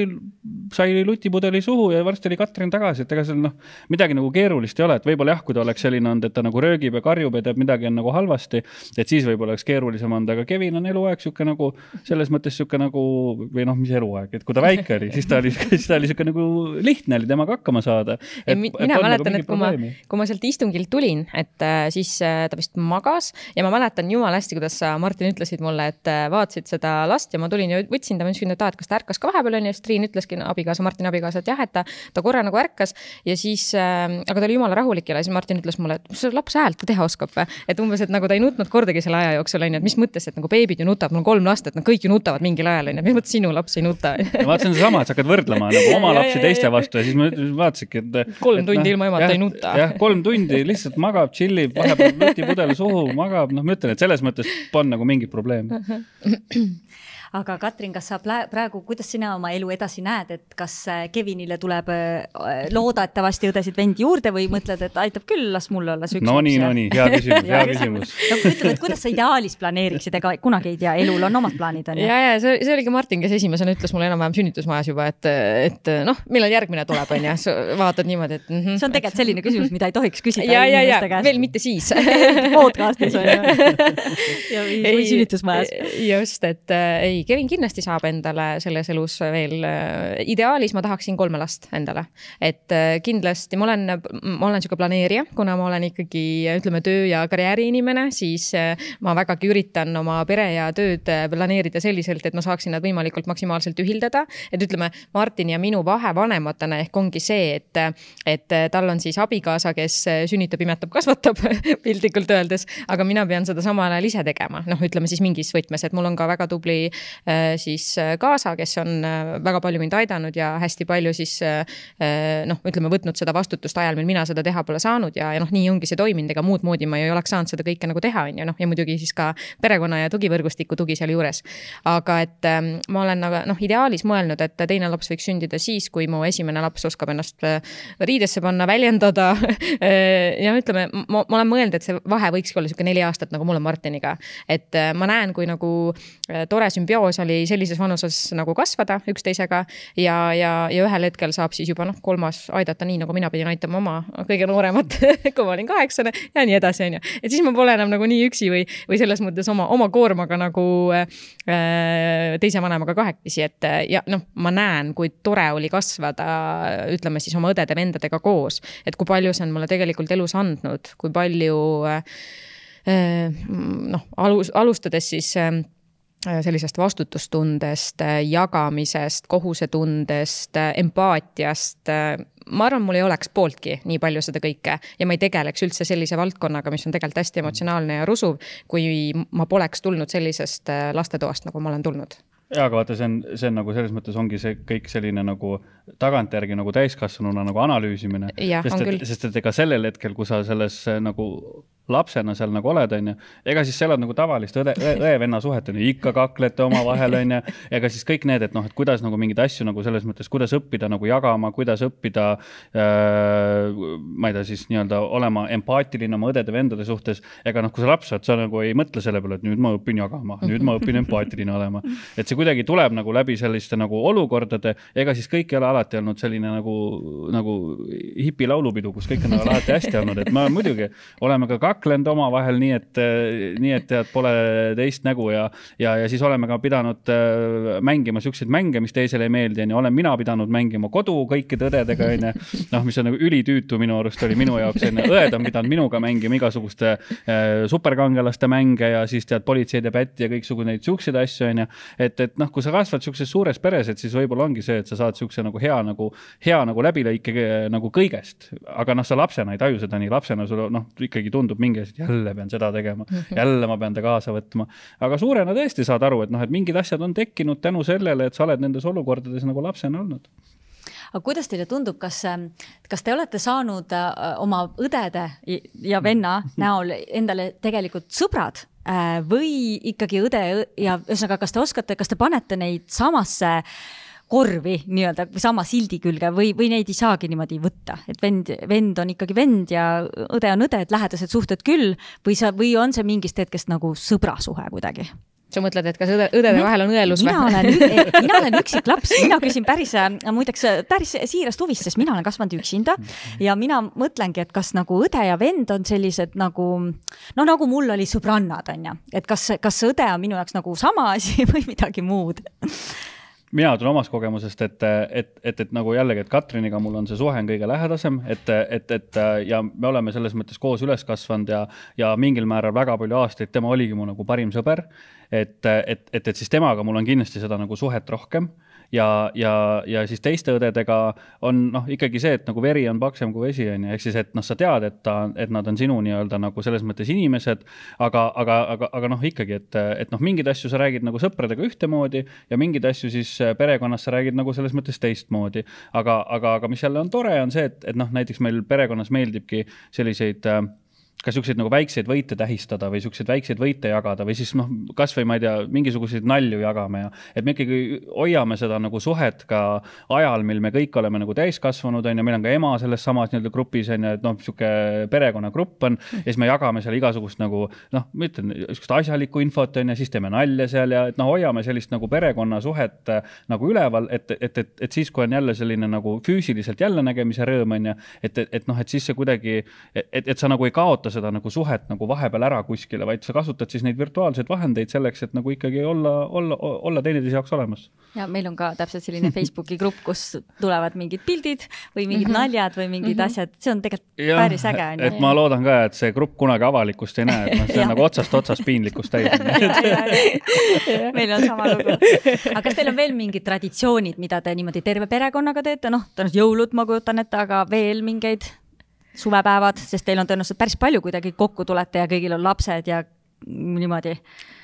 B: sai lutipudeli suhu ja varsti oli Katrin tagasi, et ega seal noh, midagi nagu keerulist ei ole, et võib-olla jah, kui ta oleks selline olnud, et ta nagu röögib ja karjub ja teeb midagi on nagu halvasti, et siis võib-olla oleks keerulisem olnud, aga Kevin on eluaeg sihuke nagu selles mõttes sihuke nagu või noh, mis eluaeg, et kui ta väike oli, siis ta oli, [LAUGHS] siis ta oli sihuke nagu lihtne oli temaga hakkama saada.
C: mina mina mäletan, et kui ma, kui ma sealt istungilt tulin, et äh, siis äh, ta vist magas ja ma mäletan jumala hästi, kuidas sa, Martin, ütlesid mulle, et äh, vaatasid seda last ja ma tulin ja võtsin ta, ma ütlesin, et aa, et kas ta ärkas ka vahepeal onju, siis Triin ütleski no,, abikaasa, Martini abikaasa, et jah, et ta, ta korra nagu ärkas ja siis äh,, aga ta oli jumala rahulik ja siis Martin ütles mulle, et mis see laps häält ka teha oskab või. et umbes, et nagu ta ei nutnud kordagi selle aja jooksul onju, et mis mõttes, et nagu beebid ju nutavad, mul on kolm last, et nad kõik ju nutavad mingil ajal onju, mis mõttes sinu laps ei nuta
B: ma vaatasin sedasama, et sa hakkad võrdlema nagu oma [LAUGHS] lapsi teiste vastu ja siis ma vaatasingi, et.
C: kolm tundi no, ilma emata ei nuta.
B: jah, kolm tundi lihtsalt magab, tšillib, vahepeal nutipudel suhu, magab, noh, ma ütlen, et selles mõttes polnud nagu mingit probleemi [LAUGHS]
A: aga Katrin, kas sa praegu, kuidas sina oma elu edasi näed, et kas äh, Kevinile tuleb äh, loodetavasti õdesid-vendi juurde või mõtled, et aitab küll, las mul olla see üks
B: no nii, no nii, hea [LAUGHS] küsimus hea küsimus.
A: no ütleme, et kuidas sa ideaalis planeeriksid, ega kunagi ei tea, elul on omad plaanid, on
C: ju. ja, ja see, see oligi Martin, kes esimesena ütles mulle enam-vähem sünnitusmajas juba, et, et noh, millal järgmine tuleb, on ju, vaatad niimoodi, et mm.
A: -hmm, see on tegelikult selline küsimus, mida ei tohiks küsida
C: ja, ja, ja veel mitte siis [LAUGHS]
A: podcast'is on ju. [LAUGHS] või sünnitusmajas.
C: just, et äh, ei, Kevin kindlasti saab endale selles elus veel, äh, ideaalis ma tahaksin kolme last endale. et äh, kindlasti ma olen, ma olen sihuke planeerija, kuna ma olen ikkagi ütleme, töö ja karjääriinimene, siis ma vägagi üritan oma pere ja tööd planeerida selliselt, et ma saaksin nad võimalikult maksimaalselt ühildada. et ütleme, Martini ja minu vahe vanematena ehk ongi see, et, et tal on siis abikaasa, kes sünnitab, imetab, kasvatab [LAUGHS] piltlikult öeldes, aga mina pean seda samal ajal ise tegema, noh, ütleme siis mingis võtmes, et mul on ka väga tubli äh, siis äh, kaasa, kes on äh, väga palju mind aidanud ja hästi palju siis noh, ütleme, võtnud seda vastutust ajal, mil mina seda teha pole saanud ja, ja noh, nii ongi see toiminud, ega muud moodi ma ei oleks saanud seda kõike nagu teha, on ju, noh, ja muidugi siis ka perekonna ja tugivõrgustiku tugi sealjuures. aga et ähm, ma olen nagu noh, ideaalis mõelnud, et teine laps võiks sündida siis, kui mu esimene laps oskab ennast riidesse panna, väljendada [LAUGHS] ja ütleme, ma olen mõelnud, et see vahe võikski olla sihuke neli aastat, nagu mul on Martiniga. et ma näen, kui nagu tore sümbioos oli sellises vanuses nagu kasvada üksteisega ja, ja, ja ühel hetkel saab siis juba noh, kolmas aidata nii, nagu mina pidin aitama oma kõige nooremat [LAUGHS] kui ma olin kaheksane ja nii edasi, onju. et siis ma pole enam nagu nii üksi või, või selles mõttes oma, oma koormaga nagu äh, teise vanemaga kahekesi, et ja noh, ma näen, kui tore oli kasvada, ütleme siis oma õdede-vendadega koos, et kui palju see on mulle tegelikult elus andnud, kui palju äh, noh, alus, alustades siis äh, Äh, sellisest vastutustundest, äh, jagamisest, kohusetundest, äh, empaatiast. ma arvan, mul ei oleks pooltki nii palju seda kõike ja ma ei tegeleks üldse sellise valdkonnaga, mis on tegelikult hästi emotsionaalne ja rusuv, kui ma poleks tulnud sellisest lastetoast, nagu ma olen tulnud
B: ja aga vaata, see on, see on nagu selles mõttes ongi see kõik selline nagu tagantjärgi nagu täiskasvanuna nagu analüüsimine. sest et, sest et ega sellel hetkel, kui sa selles nagu lapsena seal nagu oled, onju, ega siis sa elad nagu tavalist õde, õe-venna suhet, onju, ikka kaklete omavahel, onju. ega siis kõik need, et noh, et kuidas nagu mingeid asju nagu selles mõttes, kuidas õppida nagu jagama, kuidas õppida äh,, ma ei tea, siis nii-öelda olema empaatiline oma õdede-vendade suhtes. ega noh, kui sa laps oled, sa nagu ei mõtle selle peale, et nüüd ma õpin jagama, nüüd ma õpin empaatiline olema. et see kuidagi tuleb nagu läbi selliste nagu olukordade, ega siis kõik ei ole alati olnud selline nagu, nagu hipi laulupidu, kus kõik on nagu alati hästi olnud, et ma muidugi oleme ka kaklenud omavahel nii, et, nii et tead, pole teist nägu ja, ja, ja siis oleme ka pidanud äh, mängima siukseid mänge, mis teisele ei meeldi, onju. olen mina pidanud mängima kodu kõikide õdedega, onju. noh, mis on nagu ülitüütu minu arust oli minu jaoks, onju. õed on pidanud minuga mängima igasuguste äh, superkangelaste mänge ja siis tead, politseid ja pätti ja kõiksugu neid siukseid asju, onju. et, et noh, kui sa kasvad siukses suures peres, et siis võib-olla ongi see, et sa saad siukse nagu hea nagu, hea nagu läbilõike nagu kõigest. aga noh, sa lapsena ei taju seda nii, lapsena sul noh, ikkagi tundub mingi asi, et jälle pean seda tegema, mhm. jälle ma pean ta kaasa võtma. aga suurena tõesti saad aru, et noh, et mingid asjad on tekkinud tänu sellele, et sa oled nendes olukordades nagu lapsena olnud
A: aga kuidas teile tundub, kas, kas te olete saanud äh, oma õdede ja venna mhm. näol endale tegelikult sõbrad äh, või ikkagi õde ja ühesõnaga, kas te oskate, kas te panete neid samasse äh, korvi nii-öelda sama sildi külge või, või neid ei saagi niimoodi võtta, et vend, vend on ikkagi vend ja õde on õde, et lähedased suhted küll või sa, või on see mingist hetkest nagu sõbrasuhe kuidagi?
C: sa mõtled, et kas õde, õdede vahel on õelus
A: või? mina olen, mina olen üksik laps, mina küsin päris, muideks päris siirast huvist, sest mina olen kasvanud üksinda ja mina mõtlengi, et kas nagu õde ja vend on sellised nagu no nagu mul oli sõbrannad, on ju, et kas, kas õde on minu jaoks nagu sama asi [LAUGHS] või midagi muud
B: mina tulen omast kogemusest, et, et, et, et nagu jällegi, et Katriniga mul on see suhe on kõige lähedasem, et, et, et ja me oleme selles mõttes koos üles kasvanud ja, ja mingil määral väga palju aastaid tema oligi mu nagu parim sõber. et, et, et, et siis temaga mul on kindlasti seda nagu suhet rohkem ja, ja, ja siis teiste õdedega on noh, ikkagi see, et nagu veri on paksem kui vesi, on ju, ehk siis, et noh, sa tead, et ta, et nad on sinu nii-öelda nagu selles mõttes inimesed, aga, aga, aga, aga noh, ikkagi, et, et noh, mingeid asju sa räägid nagu sõpradega ühtemoodi ja mingeid asju siis perekonnas sa räägid nagu selles mõttes teistmoodi. aga, aga, aga mis jälle on tore, on see, et, et noh, näiteks meil perekonnas meeldibki selliseid äh, ka siukseid nagu väikseid võite tähistada või siukseid väikseid võite jagada või siis noh, kasvõi ma ei tea, mingisuguseid nalju jagame ja et me ikkagi hoiame seda nagu suhet ka ajal, mil me kõik oleme nagu täiskasvanud, on ju, meil on ka ema selles samas nii-öelda grupis on ju, et noh, sihuke perekonnagrupp on ja siis me jagame seal igasugust nagu noh, ma ütlen, sihukest asjalikku infot on ju, siis teeme nalja seal ja et noh, hoiame sellist nagu perekonnasuhet äh, nagu üleval, et, et, et, et siis, kui on jälle selline nagu füüsiliselt jällenägemise rõõm on ju, et, et, et noh, et siis see kuidagi, et, et sa nagu ei kaota kaota seda nagu suhet nagu vahepeal ära kuskile, vaid sa kasutad siis neid virtuaalseid vahendeid selleks, et nagu ikkagi olla, olla, olla teineteise jaoks olemas.
A: ja meil on ka täpselt selline Facebooki grupp, kus tulevad mingid pildid või mingid mm -hmm. naljad või mingid mm -hmm. asjad, see on tegelikult ja, päris äge
B: et ma loodan ka, et see grupp kunagi avalikkust ei näe, et noh, see on [LAUGHS] nagu otsast otsast piinlikkust täis [LAUGHS]
A: meil on sama lugu. aga kas teil on veel mingid traditsioonid, mida te niimoodi terve perekonnaga teete, noh, tõenäoliselt jõulud, ma kujutan ette, aga veel mingeid suvepäevad, sest teil on tõenäoliselt päris palju kuidagi kokku tulete ja kõigil on lapsed ja niimoodi.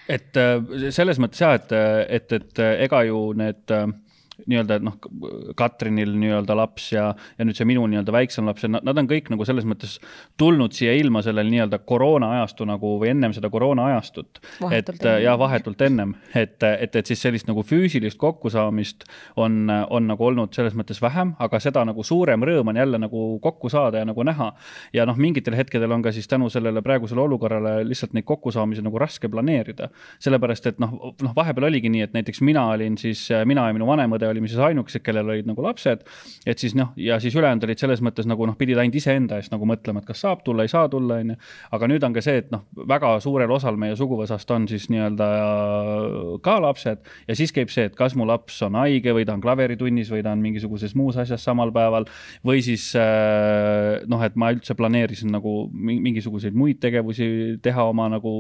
B: et äh, selles mõttes ja, et, et, et ega ju need äh, nii-öelda noh, Katrinil nii-öelda laps ja, ja nüüd see minu nii-öelda väiksem laps, nad, nad on kõik nagu selles mõttes tulnud siia ilma sellel nii-öelda koroona ajastu nagu või ennem seda koroona ajastut. et ja vahetult ennem, et, et, et siis sellist nagu füüsilist kokkusaamist on, on nagu olnud selles mõttes vähem, aga seda nagu suurem rõõm on jälle nagu kokku saada ja nagu näha. ja noh, mingitel hetkedel on ka siis tänu sellele praegusele olukorrale lihtsalt neid kokkusaamisi nagu raske planeerida. sellepärast, et noh, noh, vahepeal oligi nii, et näiteks mina olin siis, mina ja minu vanem õde olime siis ainukesed, kellel olid nagu lapsed. et siis noh, ja siis ülejäänud olid selles mõttes nagu noh, pidid ainult iseenda eest nagu mõtlema, et kas saab tulla, ei saa tulla, on ju. aga nüüd on ka see, et noh, väga suurel osal meie suguvõsast on siis nii-öelda ka lapsed ja siis käib see, et kas mu laps on haige või ta on klaveritunnis või ta on mingisuguses muus asjas samal päeval. või siis äh, noh, et ma üldse planeerisin nagu mingisuguseid muid tegevusi teha oma nagu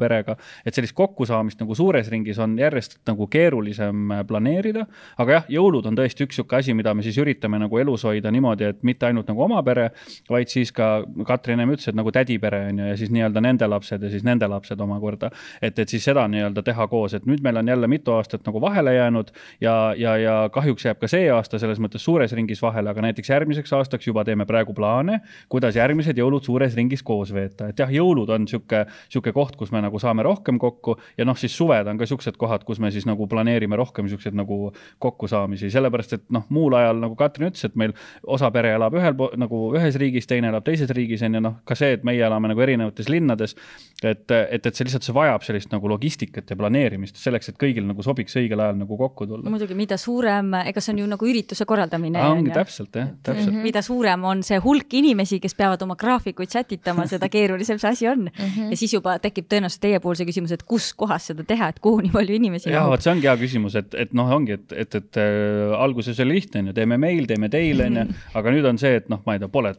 B: perega. et sellist kokkusaamist nagu suures ringis on järjest nagu keerulisem planeerida aga jah, jõulud on tõesti üks niisugune asi, mida me siis üritame nagu elus hoida niimoodi, et mitte ainult nagu oma pere, vaid siis ka Katrin enne ütles, et nagu tädipere on ju, ja siis nii-öelda nende lapsed ja siis nende lapsed omakorda. et, et siis seda nii-öelda teha koos, et nüüd meil on jälle mitu aastat nagu vahele jäänud ja, ja, ja kahjuks jääb ka see aasta selles mõttes suures ringis vahele, aga näiteks järgmiseks aastaks juba teeme praegu plaane, kuidas järgmised jõulud suures ringis koos veeta, et jah, jõulud on niisugune, niisugune koht, kus me nagu saame rohkem kokku ja noh, siis suved on ka niisugused kohad, kus me siis nagu planeerime rohkem niisuguseid nagu kokkusaamisi, sellepärast et noh, muul ajal nagu Katrin ütles, et meil osa pere elab ühel nagu ühes riigis, teine elab teises riigis on ju noh, ka see, et meie elame nagu erinevates linnades. et, et, et see lihtsalt, see vajab sellist nagu logistikat ja planeerimist selleks, et kõigil nagu sobiks õigel ajal nagu kokku tulla.
A: muidugi, mida suurem, ega see on ju nagu ürituse korraldamine.
B: ongi täpselt jah, täpselt mm.
A: -hmm. mida suurem on see hulk inimesi, kes peavad oma graafikuid sätitama, seda keerulisem see asi on mm. -hmm. ja siis juba tekib tõenäoliselt teiepoolse küsimus, et kus kohas seda teha, et kuhu nii palju inimesi
B: ja vot see ongi hea küsimus, et, et noh, ongi, et, et, et äh, alguses oli lihtne, on ju, teeme meil, teeme teile, on ju, mhm. aga nüüd on see, et noh, ma ei tea, pole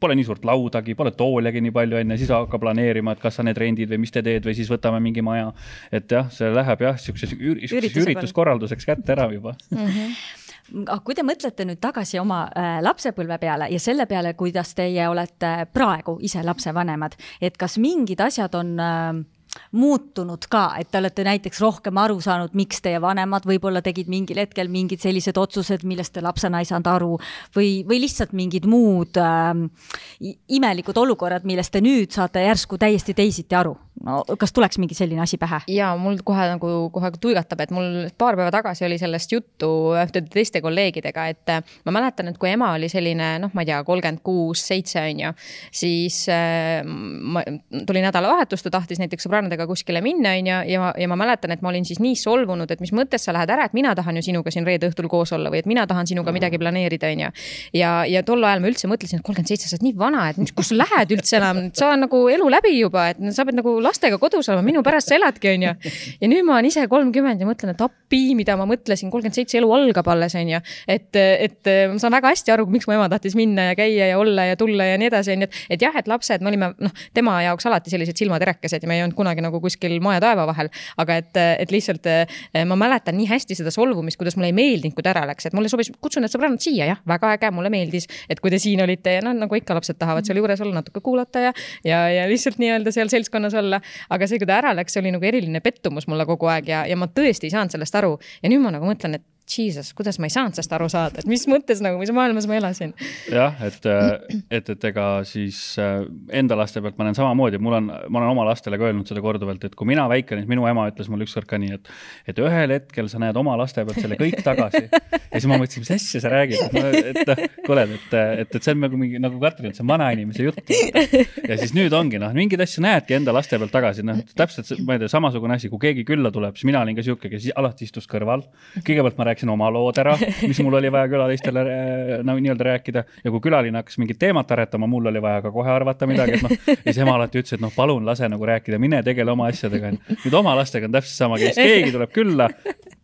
B: pole nii suurt laudagi, pole tooliagi nii palju onju, siis hakka planeerima, et kas sa need rendid või mis te teed või siis võtame mingi maja. et jah, see läheb jah, siukseks ürituskorralduseks kätte ära juba mm.
A: -hmm. aga kui te mõtlete nüüd tagasi oma äh, lapsepõlve peale ja selle peale, kuidas teie olete praegu ise lapsevanemad, et kas mingid asjad on äh, muutunud ka, et te olete näiteks rohkem aru saanud, miks teie vanemad võib-olla tegid mingil hetkel mingid sellised otsused, millest te lapsena ei saanud aru või, või lihtsalt mingid muud äh, imelikud olukorrad, millest te nüüd saate järsku täiesti teisiti aru no kas tuleks mingi selline asi pähe?
C: ja mul kohe nagu kohe tuigatab, et mul paar päeva tagasi oli sellest juttu ühtede teiste kolleegidega, et äh, ma mäletan, et kui ema oli selline noh, ma ei tea, kolmkümmend kuus, seitse on ju, siis äh, ma, tuli nädalavahetus, ta tahtis näiteks sõbrannadega kuskile minna, on ju, ja, ja ma mäletan, et ma olin siis nii solvunud, et mis mõttes sa lähed ära, et mina tahan ju sinuga siin reede õhtul koos olla või et mina tahan sinuga midagi planeerida, on ju. ja, ja tol ajal ma üldse mõtlesin, et kolmkümmend seitse, sa oled nii vana, et kus sa lähed üldse enam, sa on nagu elu läbi juba, et sa pead nagu lastega kodus olema, minu pärast sa eladki, onju. ja nüüd ma olen ise kolmkümmend ja mõtlen, et appi, mida ma mõtlesin, kolmkümmend seitse elu algab alles, onju. et, et ma saan väga hästi aru, miks mu ema tahtis minna ja käia ja olla ja tulla ja nii edasi, onju. et jah, et lapsed, me olime noh, tema jaoks alati sellised silmaterekesed ja me ei olnud kunagi nagu kuskil maa ja taeva vahel. aga et, et lihtsalt ma mäletan nii hästi seda solvumist, kuidas mulle ei meeldinud, kui ta ära läks, et mulle sobis, kutsun need sõbrannad siia, jah, väga äge, mulle meeldis, et kui te siin olite ja noh, nagu ikka lapsed tahavad seal juures olla, natuke kuulata ja, ja, ja lihtsalt nii-öelda seal seltskonnas olla aga see, kui ta ära läks, oli nagu eriline pettumus mulle kogu aeg ja, ja ma tõesti ei saanud sellest aru. ja nüüd ma nagu mõtlen, et jesus, kuidas ma ei saanud sellest aru saada, et mis mõttes nagu, mis maailmas ma elasin.
B: jah, et, et, et ega siis äh, enda laste pealt ma olen samamoodi, mul on, ma olen oma lastele ka öelnud seda korduvalt, et kui mina väike olin, siis minu ema ütles mulle ükskord ka nii, et, et ühel hetkel sa näed oma laste pealt selle kõik tagasi. [LAUGHS] ja siis ma mõtlesin, mis asja sa räägid, et kuule, et, et, et see on nagu mingi, nagu Katrin ütles, vanainimese jutt. ja siis nüüd ongi noh, mingeid asju näedki enda laste pealt tagasi, noh täpselt, ma ei tea, samasugune asi, kui keegi külla tuleb, siis mina olin ka sihuke, kes alati istus kõrval. kõigepealt ma rääkisin rääkisin oma lood ära, mis mul oli vaja külalistele nagu nii-öelda rääkida ja kui külaline hakkas mingit teemat aretama, mul oli vaja ka kohe arvata midagi, et noh, ja siis ema alati ütles, et noh, palun lase nagu rääkida, mine tegele oma asjadega. nüüd oma lastega on täpselt sama, keegi tuleb külla,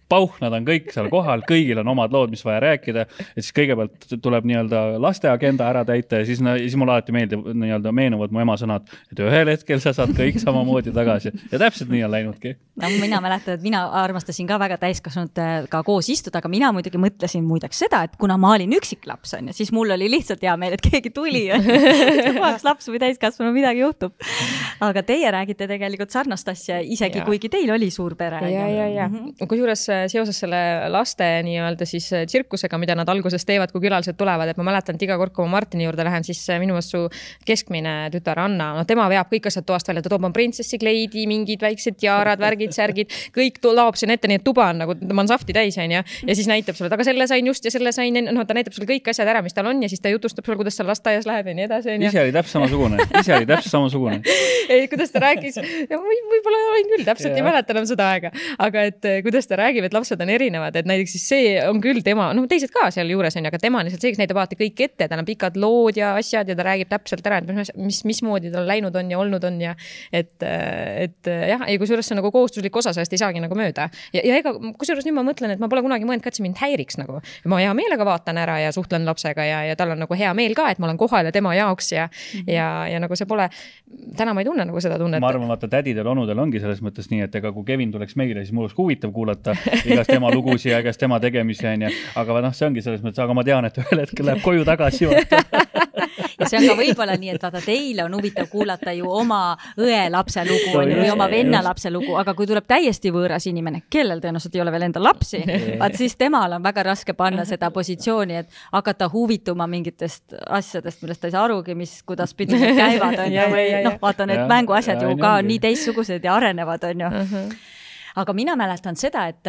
B: pauh, nad on kõik seal kohal, kõigil on omad lood, mis vaja rääkida. ja siis kõigepealt tuleb nii-öelda laste agenda ära täita ja siis, siis mulle alati meeldib nii-öelda meenuvad mu ema sõnad, et ühel hetkel sa saad kõik samamoodi tagasi ja täpselt nii on läinudki.
A: no mina mäletan, et mina armastasin ka väga täiskasvanutega koos istuda, aga mina muidugi mõtlesin muideks seda, et kuna ma olin üksiklaps on ju, siis mul oli lihtsalt hea meel, et keegi tuli puhas laps või täiskasvanu, midagi juhtub. aga teie räägite tegelikult sarnast asja, isegi ja. kuigi teil oli suur pere.
C: ja, ja, ja mhm. kusjuures seoses selle laste nii-öelda siis äh, tsirkusega, mida nad alguses teevad, kui külalised tulevad, et ma mäletan, et iga kord, kui ma Martini juurde lähen, siis äh, minu meelest su keskmine tütar Anna, no tema veab kõik asjad toast välja, ta toob oma printsessi kleidi, mingid väiksed tiarad, värgid, särgid, kõik laob sinna ette, nii et tuba on nagu, tema on sahvti täis, onju. ja siis näitab sulle, et aga selle sain just ja selle sain, noh, ta näitab sulle kõik asjad ära, mis tal on ja siis ta jutustab sulle, kuidas seal lasteaias läheb ja nii edasi, onju.
B: ise oli täpselt samasugune, ise oli täpselt samasugune [LAUGHS]
C: ei, kuidas ta rääkis, võib-olla olin küll, täpselt ei mäleta enam seda aega, aga et kuidas ta räägib, et lapsed on erinevad, et näiteks siis see on küll tema, noh, teised ka sealjuures on ju, aga tema on lihtsalt see, kes näitab alati kõik ette, tal on pikad lood ja asjad ja ta räägib täpselt ära, et mis, mis, mismoodi tal läinud on ja olnud on ja et, et jah, ja kusjuures see on nagu kohustuslik osa sellest ei saagi nagu mööda. ja, ja ega kusjuures nüüd ma mõtlen, et ma pole kunagi mõelnud ka, et see mind häiriks nagu. ma hea meelega vaatan ära ja suhtlen lapsega ja, ja tal on nagu hea meel ka, et ma olen kohal ja tema jaoks ja mm, -hmm. ja, ja nagu see pole, täna ma ei tunne nagu seda tunnet.
B: ma arvan, vaata tädidel, onudel ongi selles mõttes nii, et ega kui Kevin tuleks meile, siis mul oleks huvitav kuulata [LAUGHS] [LAUGHS] igast ema lugusid ja igast ema tegemisi onju. aga noh, see ongi selles mõttes, aga ma tean, et ühel hetkel läheb koju tagasi vaata.
A: Ja see on ka võib-olla nii, et vaata, teile on huvitav kuulata ju oma õe lapse lugu onju või oma venna lapse lugu, aga kui tuleb täiesti võõras inimene, kellel tõenäoliselt ei ole veel endal lapsi, vaat siis temal on väga raske panna seda positsiooni, et hakata huvituma mingitest asjadest, millest ta ei saa arugi, mis, kuidas pidi käivad [LAUGHS] onju. Või noh, vaata need mänguasjad ju ka nii teistsugused ja arenevad onju. Mhm. Aga mina mäletan seda, et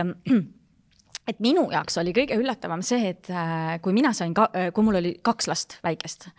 A: [CLEARS THROAT] et minu jaoks oli kõige üllatavam see, et äh, kui mina sain ka, kui mul oli kaks last väikest.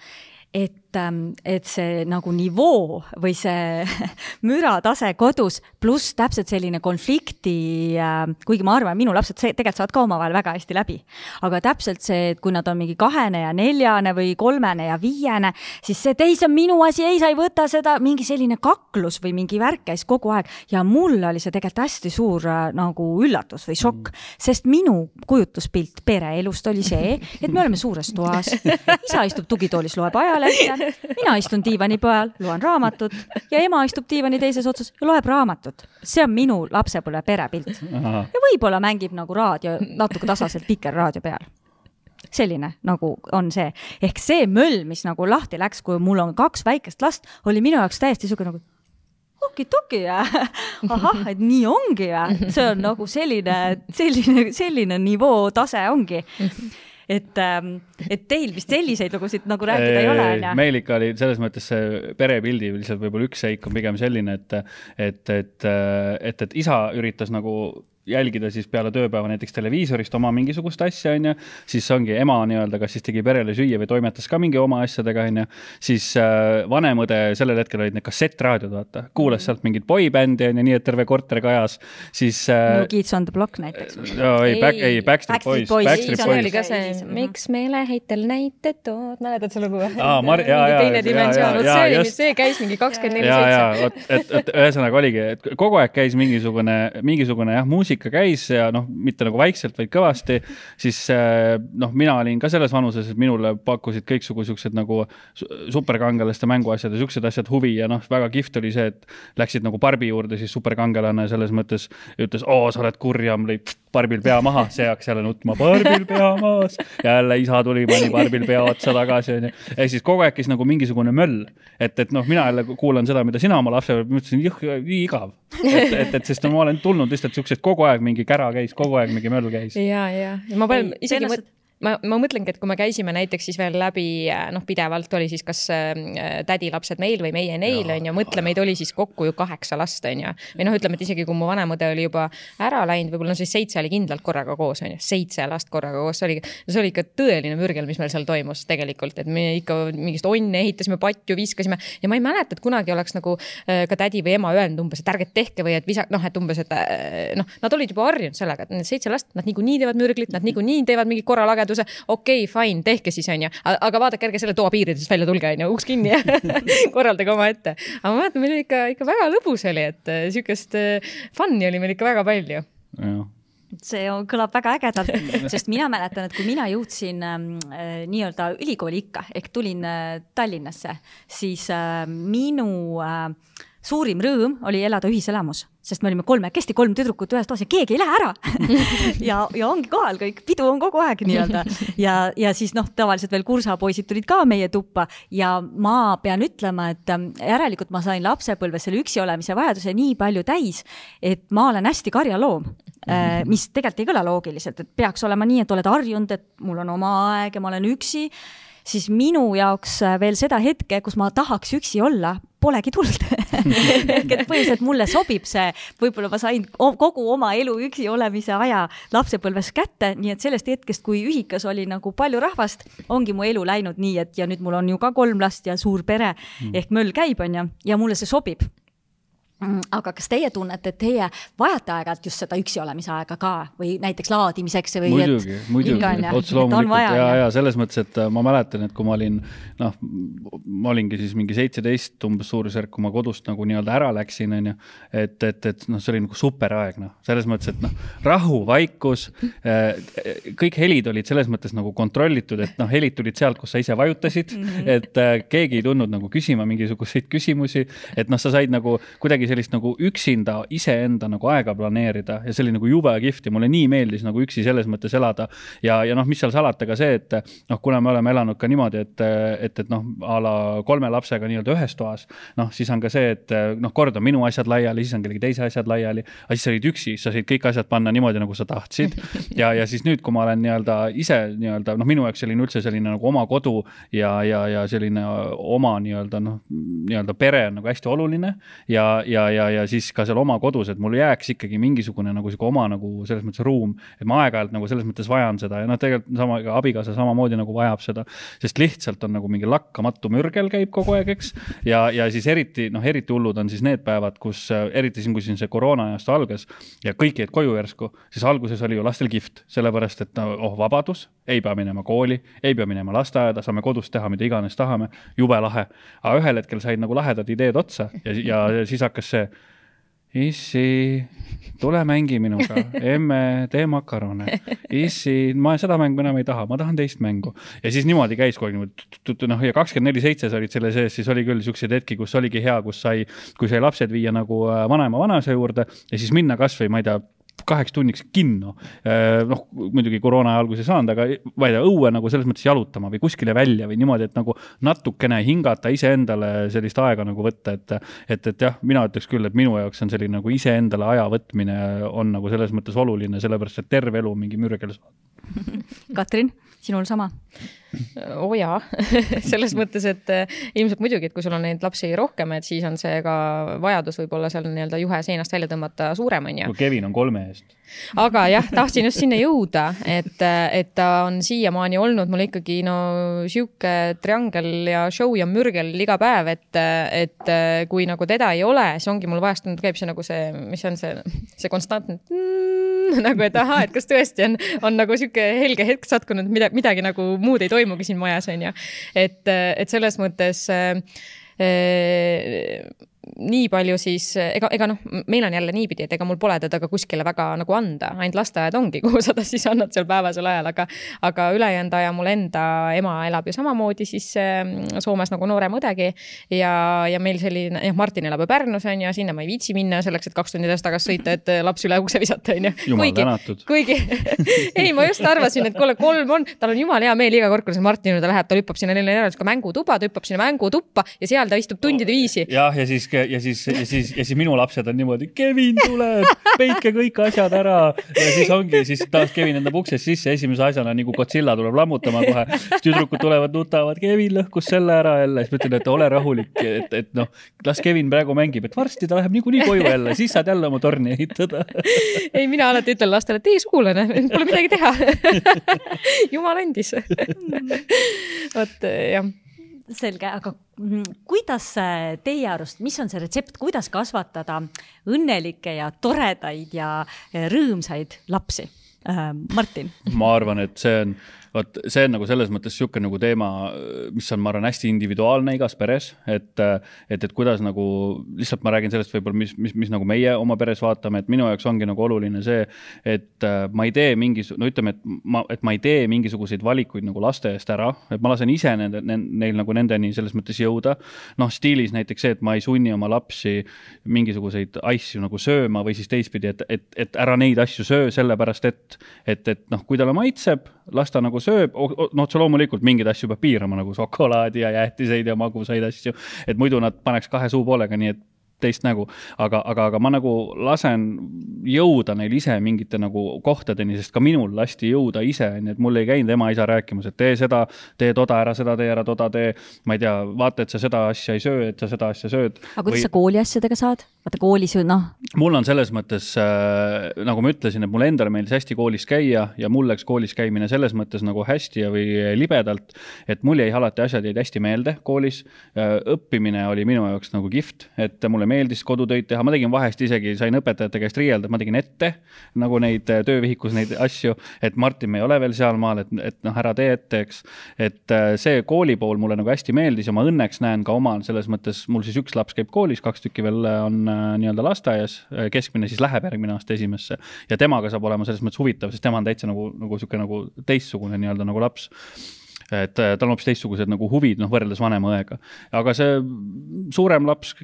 A: Et, ähm, et see nagu nivoo või see [LAUGHS] müratase kodus, pluss täpselt selline konflikti, ähm, kuigi ma arvan, minu lapsed tegelikult saavad ka omavahel väga hästi läbi. aga täpselt see, et kui nad on mingi kahene ja neljane või kolmene ja viiene, siis see, et ei, see on minu asi, ei, sa ei võta seda, mingi selline kaklus või mingi värk käis kogu aeg ja mul oli see tegelikult hästi suur äh, nagu üllatus või šokk mm., sest minu kujutluspilt pereelust oli see, et me oleme suures toas, isa istub tugitoolis, loeb ajalehte, mina istun diivani peal, loen raamatut ja ema istub diivani teises otsas ja loeb raamatut. see on minu lapsepõlve perepilt. ja võib-olla mängib nagu raadio natuke tasaselt Vikerraadio peal selline nagu on see, ehk see möll, mis nagu lahti läks, kui mul on kaks väikest last, oli minu jaoks täiesti sihuke nagu okidoki ja [LAUGHS] ahah, et nii ongi ja see on nagu selline, selline, selline nivoo tase ongi et, ähm, et teil vist selliseid lugusid nagu rääkida ei ole, onju.
B: meil ikka oli selles mõttes see perepildi lihtsalt võib-olla üks seik on pigem selline, et, et, et, et, et isa üritas nagu jälgida siis peale tööpäeva näiteks televiisorist oma mingisugust asja, onju, siis ongi ema nii-öelda, kas siis tegi perele süüa või toimetas ka mingi oma asjadega, onju. siis äh, vanem õde, sellel hetkel olid need kassettraadiod, vaata, kuulas sealt mingit boybändi onju, nii et terve korter kajas, siis
A: äh,. New Kids on the Block näiteks.
B: ei, Back, ei, Backstreet Boys,
C: Backstreet Boys. oli ka see, miks meeleheitel näited tood, mäletad seda lugu?
B: aa, Mar-, jaa, jaa.
C: teine dimensioon, vot see oli, see käis mingi kakskümmend neli seitse.
B: jaa, jaa, vot, et, et ühesõnaga oligi, et kogu aeg käis mingisugune, mingisugune jah, muusika muusika käis ja noh, mitte nagu vaikselt, vaid kõvasti, siis äh, noh, mina olin ka selles vanuses, et minule pakkusid kõiksugu siuksed nagu superkangelaste mänguasjad ja siuksed asjad huvi ja noh, väga kihvt oli see, et läksid nagu Barbi juurde, siis superkangelane selles mõttes ütles, oo, sa oled kurjam, lõi Barbil pea maha, see hakkas jälle nutma, Barbil pea maas. jälle isa tuli, pani Barbil pea otsa tagasi, onju. ehk siis kogu aeg käis nagu mingisugune möll. et, et noh, mina jälle kuulan seda, mida sina oma lapsepõlves, ma ütlesin, nii igav. et, et, et sest ma olen tulnud lihtsalt siuksed kogu aeg mingi kära käis, kogu aeg mingi möll käis.
C: ja, ja, ja ma pean isegi mõt-, ma, ma mõtlengi, et kui me käisime näiteks siis veel läbi, noh, pidevalt oli siis kas äh, tädi lapsed meil või meie neil, on ju, mõtle, meid oli siis kokku ju kaheksa last, on ju. või noh, ütleme, et isegi kui mu vanem õde oli juba ära läinud, võib-olla no siis seitse oli kindlalt korraga koos, on ju, seitse last korraga koos, see oli, see oli ikka tõeline mürgel, mis meil seal toimus tegelikult, et me ikka mingist onne ehitasime, patju viskasime. Ja ma ei mäleta, et kunagi oleks nagu äh, ka tädi või ema öelnud umbes, et ärge tehke või et visa-, noh, et umbes, et äh, noh, nad olid juba harjunud sellega, et need seitse last, nad niikuinii teevad mürglit, nad niikuinii teevad mingi korralage lageduse, okei okay,, fine, tehke siis onju, aga vaadake, ärge selle toa piiridest välja tulge onju, uks kinni ja [LAUGHS] korraldage omaette. aga ma mäletan, meil oli ikka, ikka väga lõbus oli, et äh, sihukest äh, fun'i oli meil ikka väga palju.
A: see on, kõlab väga ägedalt, sest mina mäletan, et kui mina jõudsin ähm, äh, nii-öelda ülikooli ikka ehk tulin äh, Tallinnasse, siis äh, minu äh, suurim rõõm oli elada ühiselamus, sest me olime kolmekesti, kolm tüdrukut ühes toas ja keegi ei lähe ära. [LAUGHS] Ja, ja ongi kohal kõik, pidu on kogu aeg nii-öelda. Ja, ja siis noh, tavaliselt veel kursapoisid tulid ka meie tuppa ja ma pean ütlema, et ähm, järelikult ma sain lapsepõlves selle üksi olemise vajaduse nii palju täis, et ma olen hästi karjaloom äh, mis tegelikult ei kõla loogiliselt, et peaks olema nii, et oled harjunud, et mul on oma aeg ja ma olen üksi siis minu jaoks äh, veel seda hetke, kus ma tahaks üksi olla, polegi tulnud. [LAUGHS] Ehk et põhiliselt mulle sobib see, võib-olla ma sain kogu oma elu üksi olemise aja lapsepõlves kätte, nii et sellest hetkest, kui ühikas oli nagu palju rahvast, ongi mu elu läinud nii, et ja nüüd mul on ju ka kolm last ja suur pere. Mm. ehk möll käib, onju, ja mulle see sobib aga kas teie tunnete, et teie vajate aeg-ajalt just seda üksi olemise aega ka või näiteks laadimiseks või?
B: muidugi, muidugi, otse loomulikult ja, ja selles mõttes, et äh, ma mäletan, et kui ma olin noh, ma olingi siis mingi seitseteist umbes suurusjärk, kui ma kodust nagu nii-öelda ära läksin, onju. et, et, et noh, see oli nagu superaeg, noh, selles mõttes, et noh, rahu, vaikus, äh, kõik helid olid selles mõttes nagu kontrollitud, et noh, helid tulid sealt, kus sa ise vajutasid mm, -hmm. et äh, keegi ei tulnud nagu küsima mingisuguseid küsimusi, et noh, sa said nagu kuidagi kuidagi sellist nagu üksinda iseenda nagu aega planeerida ja see oli nagu jube kihvt ja mulle nii meeldis nagu üksi selles mõttes elada. ja, ja noh, mis seal salata ka see, et noh, kuna me oleme elanud ka niimoodi, et, et, et noh, a la kolme lapsega nii-öelda ühes toas, noh, siis on ka see, et noh, kord on minu asjad laiali, siis on kellegi teise asjad laiali, aga siis sa olid üksi, sa said kõik asjad panna niimoodi, nagu sa tahtsid. [LAUGHS] ja, ja siis nüüd, kui ma olen nii-öelda ise nii-öelda noh, minu jaoks selline üldse selline nagu oma kodu ja, ja, ja selline oma nii-öelda noh, nii-öelda pere on nagu hästi oluline ja, ja, ja, ja siis ka seal oma kodus, et mul jääks ikkagi mingisugune nagu sihuke oma nagu selles mõttes ruum, et ma aeg-ajalt nagu selles mõttes vajan seda ja noh, tegelikult sama ka abikaasa samamoodi nagu vajab seda, sest lihtsalt on nagu mingi lakkamatu mürgel käib kogu aeg, eks. ja, ja siis eriti noh, eriti hullud on siis need päevad, kus eriti siin, kui siin see koroona ajastu algas ja kõik jäid koju järsku, siis alguses oli ju lastel kihvt, sellepärast et no, oh vabadus, ei pea minema kooli, ei pea minema lasteaeda, saame kodus teha mida iganes tahame, jube lahe. aga ühel hetkel said nagu lahedad ideed otsa ja, ja siis hakkas see issi, tule mängi minuga, emme, tee makarone. issi, ma seda mängu enam ei taha, ma tahan teist mängu. ja siis niimoodi käis kogu aeg niimoodi, noh ja kakskümmend neli seitse sa olid selle sees, siis oli küll siukseid hetki, kus oligi hea, kus sai, kui sai lapsed viia nagu äh, vanaema, vanaisa juurde ja siis minna kasvõi, ma ei tea kaheks tunniks kinno. Äh, noh, muidugi koroona alguses ei saanud, aga ma ei tea, õue nagu selles mõttes jalutama või kuskile välja või niimoodi, et nagu natukene hingata, iseendale sellist aega nagu võtta, et, et, et jah, mina ütleks küll, et minu jaoks on selline nagu iseendale aja võtmine on nagu selles mõttes oluline, sellepärast et terve elu mingi mürgel saad.
A: Katrin, sinul sama?
C: Oo oh jaa [LAUGHS] selles mõttes, et eh, ilmselt muidugi, et kui sul on neid lapsi rohkem, et siis on see ka vajadus võib-olla seal nii-öelda juhe seinast välja tõmmata suurem, on ju.
B: kui Kevin on kolme eest.
C: aga jah, tahtsin just sinna jõuda, et, et ta on siiamaani olnud mul ikkagi no sihuke triangel ja show ja mürgel iga päev, et, et kui nagu teda ei ole, siis ongi mul vahest käib see nagu see, mis on see, see konstantne nagu, et ahaa, et kas tõesti on, on nagu sihuke helge hetk sattunud, mida, midagi nagu muud ei toimugi siin majas, on ju. et, et selles mõttes äh, nii palju siis, ega, ega noh, meil on jälle niipidi, et ega mul pole teda ka kuskile väga nagu anda, ainult lasteaed ongi, [LAUGHS] kuhu sa ta siis annad seal päevasel ajal, aga, aga ülejäänud aja mul enda ema elab ju samamoodi siis mm, Soomes nagu noorem õdegi. ja, ja meil selline, jah, Martin elab ju Pärnus on ju, sinna ma ei viitsi minna selleks, et kaks tundi edasi-tagasi sõita, et laps üle ukse visata, on ju. [LAUGHS] kuigi, kuigi [LAUGHS] ei, ma just arvasin, et kuule, kolm on, tal on jumala hea meel iga kord, kui see Martin juurde läheb, ta hüppab sinna neile järelikult mängutuba, ta hüppab sinna mängutuppa ja seal ta istub tundide viisi.
B: jah, ja siis ja siis, ja siis, ja siis minu lapsed on niimoodi, Kevin tuleb, peitke kõik asjad ära. ja siis ongi, siis taas Kevin endab uksest sisse, esimese asjana nagu Godzilla tuleb lammutama kohe. siis tüdrukud tulevad, nutavad, Kevin lõhkus selle ära jälle, siis ma ütlen, et ole rahulik, et, et noh, las Kevin praegu mängib, et varsti ta läheb niikuinii koju jälle, siis saad jälle oma torni ehitada.
C: ei, mina alati ütlen lastele, teie sugulane, pole midagi teha [LAUGHS] jumal andis vot jah
A: selge, aga kuidas teie arust, mis on see retsept, kuidas kasvatada õnnelikke ja toredaid ja rõõmsaid lapsi? Äh, Martin?
B: ma arvan, et see on vot see on nagu selles mõttes niisugune nagu teema, mis on, ma arvan, hästi individuaalne igas peres, et, et, et kuidas nagu, lihtsalt ma räägin sellest võib-olla, mis, mis, mis nagu meie oma peres vaatame, et minu jaoks ongi nagu oluline see, et äh, ma ei tee mingis, no ütleme, et ma, et ma ei tee mingisuguseid valikuid nagu laste eest ära, et ma lasen ise nende, neil nagu nendeni selles mõttes jõuda. noh, stiilis näiteks see, et ma ei sunni oma lapsi mingisuguseid asju nagu sööma või siis teistpidi, et, et, et ära neid asju söö, sellepärast et, et, et noh, kui talle maitseb, las ta nagu sööb, no otse loomulikult mingeid asju peab piirama nagu šokolaadi ja jäätiseid ja magusaid asju, et muidu nad paneks kahe suupoolega, nii et teist nägu, aga, aga, aga ma nagu lasen jõuda neil ise mingite nagu kohtadeni, sest ka minul lasti jõuda ise, onju, et mul ei käinud ema-isa rääkimas, et tee seda, tee toda, ära seda tee, ära toda tee. ma ei tea, vaata, et sa seda asja ei söö, et sa seda asja sööd.
A: aga kuidas Või... sa kooli asjadega saad? Vaata koolis ju noh.
B: mul on selles mõttes äh,, nagu ma ütlesin, et mulle endale meeldis hästi koolis käia ja mul läks koolis käimine selles mõttes nagu hästi ja, või libedalt, et mul jäi alati asjad jäid hästi meelde koolis. õppimine oli minu jaoks nagu kihvt, et mulle meeldis kodutöid teha, ma tegin vahest isegi, sain õpetajate käest riielda, ma tegin ette nagu neid äh, töövihikus neid asju, et Martin, me ei ole veel sealmaal, et, et noh, ära tee ette, eks. et äh, see kooli pool mulle nagu hästi meeldis ja ma õnneks näen ka omal selles mõttes, mul siis üks laps käib koolis, kaks tükki veel äh, on nii-öelda lasteaias, keskmine siis läheb järgmine aasta esimesse. Ja temaga saab olema selles mõttes huvitav, sest tema on täitsa nagu, nagu niisugune nagu teistsugune nii-öelda nagu laps et äh, tal on hoopis teistsugused nagu huvid, noh, võrreldes vanema õega. aga see suurem laps,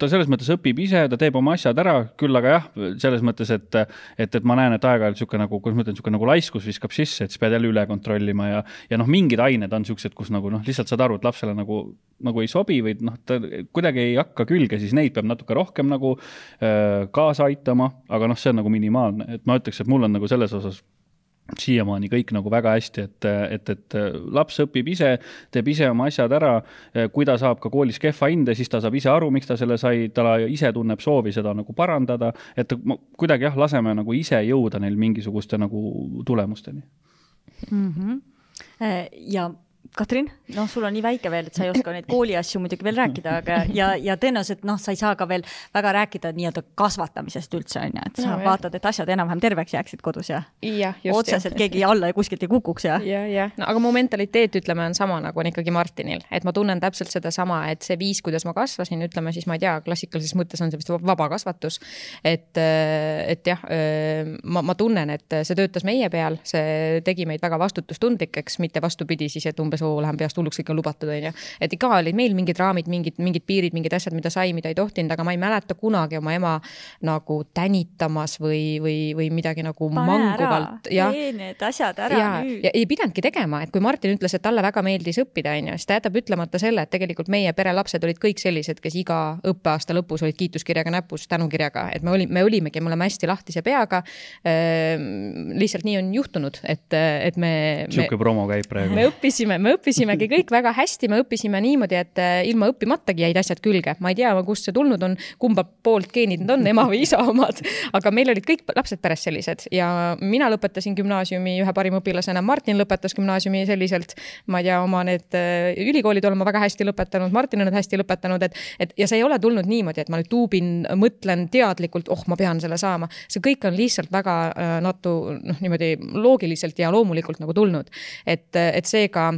B: ta selles mõttes õpib ise, ta teeb oma asjad ära, küll aga jah, selles mõttes, et, et, et ma näen, et aeg-ajalt niisugune nagu, kuidas ma ütlen, niisugune nagu laiskus viskab sisse, et siis pead jälle üle kontrollima ja, ja noh, mingid ained on niisugused, kus nagu noh, lihtsalt saad aru, et lapsele nagu, nagu ei sobi või noh, ta kuidagi ei hakka külge, siis neid peab natuke rohkem nagu äh, kaasa aitama, aga noh, see on nagu minimaalne, et ma ütleks, et mul on nagu selles osas siiamaani kõik nagu väga hästi, et, et, et laps õpib ise, teeb ise oma asjad ära. kui ta saab ka koolis kehva hinde, siis ta saab ise aru, miks ta selle sai, ta ise tunneb soovi seda nagu parandada. et kuidagi jah, laseme nagu ise jõuda neil mingisuguste nagu tulemusteni
A: mm. -hmm. ja Katrin, noh, sul on nii väike veel, et sa ei oska neid kooliasju muidugi veel rääkida, aga ja, ja tõenäoliselt noh, sa ei saa ka veel väga rääkida nii-öelda kasvatamisest üldse on ju, et sa no, vaatad, et asjad enam-vähem terveks jääksid kodus ja,
C: ja just,
A: otseselt jah. keegi alla ja kuskilt ei kukuks ja.
C: ja, ja no aga mu mentaliteet, ütleme, on sama nagu on ikkagi Martinil, et ma tunnen täpselt sedasama, et see viis, kuidas ma kasvasin, ütleme siis ma ei tea, klassikalises mõttes on see vist vaba kasvatus. et, et jah, ma, ma tunnen, et see töötas meie peal, see tegi meid väga vastutustundlikeks, mitte vastupidi siis, et umbes oo, lähen peast hulluks, kõik on lubatud, onju. et ikka olid meil mingid raamid, mingid, mingid piirid, mingid asjad, mida sai, mida ei tohtinud, aga ma ei mäleta kunagi oma ema nagu tänitamas või, või, või midagi nagu Pane manguvalt.
A: tee need asjad ära
C: ja, nüüd. ja ei pidanudki tegema, et kui Martin ütles, et talle väga meeldis õppida, onju, siis ta jätab ütlemata selle, et tegelikult meie pere lapsed olid kõik sellised, kes iga õppeaasta lõpus olid kiituskirjaga näpus, tänukirjaga, et me olime, me olimegi, me oleme hästi lahtise peaga. lihtsalt nii on juhtunud, et, et me.
B: sihuke promo käib praegu.
C: me õppisime, me õppisimegi kõik väga hästi, me õppisime niimoodi, et äh, ilma õppimatagi jäid asjad külge. ma ei tea, kust see tulnud on, kumba poolt geenid need on, ema või isa omad. aga meil olid kõik lapsed peres sellised ja mina lõpetasin gümnaasiumi ühe parima õpilasena, Martin lõpetas gümnaasiumi selliselt. ma ei tea, oma need äh, ülikoolid olen ma väga hästi lõpetanud, Martin on need hästi lõpetanud, et, et ja see ei ole tulnud niimoodi, et ma nüüd tuubin, mõtlen teadlikult, oh, ma pean selle saama. see kõik on lihtsalt väga äh, natu, noh, niimoodi loogiliselt ja loomulikult nagu tulnud. et, et seega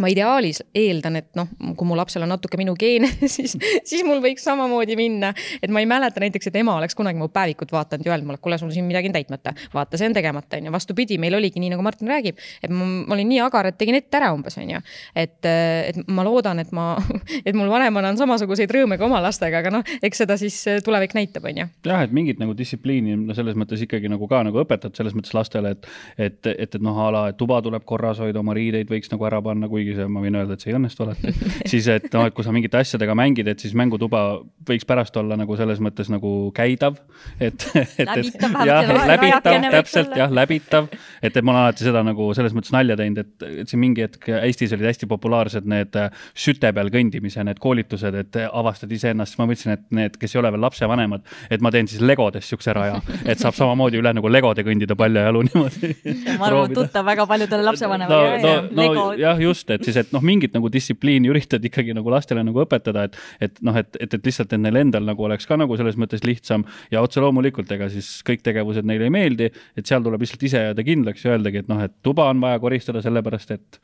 C: ma ideaalis eeldan, et noh, kui mu lapsel on natuke minu geene, [LAUGHS] siis, siis mul võiks samamoodi minna. et ma ei mäleta näiteks, et ema oleks kunagi mu päevikut vaadanud ja öelnud mulle, kuule, sul siin midagi on täitmata. vaata, see on tegemata, onju. vastupidi, meil oligi nii, nagu Martin räägib, et ma, ma olin nii agar, et tegin ette ära umbes, onju. et, et ma loodan, et ma, [LAUGHS] et mul vanemana on samasuguseid rõõme ka oma lastega, aga noh, eks seda siis tulevik näitab, onju.
B: jah, et mingit nagu distsipliini no selles mõttes ikkagi nagu ka nagu õpetad selles mõttes lastele, et, et, et, et noh, a la, et tuba tuleb korras hoida, oma riideid võiks nagu ära panna, kuigi kuigi see, ma võin öelda, et see ei õnnestu alati siis et noh, et kui sa mingite asjadega mängid, et siis mängutuba võiks pärast olla nagu selles mõttes nagu käidav. et, et, et jah, läbitav, täpselt jah, läbitav. et, et ma olen alati seda nagu selles mõttes nalja teinud, et, et siin mingi hetk Eestis olid hästi populaarsed need äh, süte peal kõndimise need koolitused, et avastad iseennast, siis ma mõtlesin, et need, kes ei ole veel lapsevanemad, et ma teen siis legodest siukse raja, et saab samamoodi üle nagu legode kõndida paljajalu niimoodi.
A: ma arvan, tuttav väga paljudele lapsevanematele
B: no,. no, no jah, just, et siis, et noh, mingit nagu distsipliini üritad ikkagi nagu lastele nagu õpetada, et, et noh, et, et, et lihtsalt, et neil endal nagu oleks ka nagu selles mõttes lihtsam ja otse loomulikult, ega siis kõik tegevused neile ei meeldi, et seal tuleb lihtsalt ise jääda kindlaks ja öeldagi, et noh, et tuba on vaja koristada sellepärast, et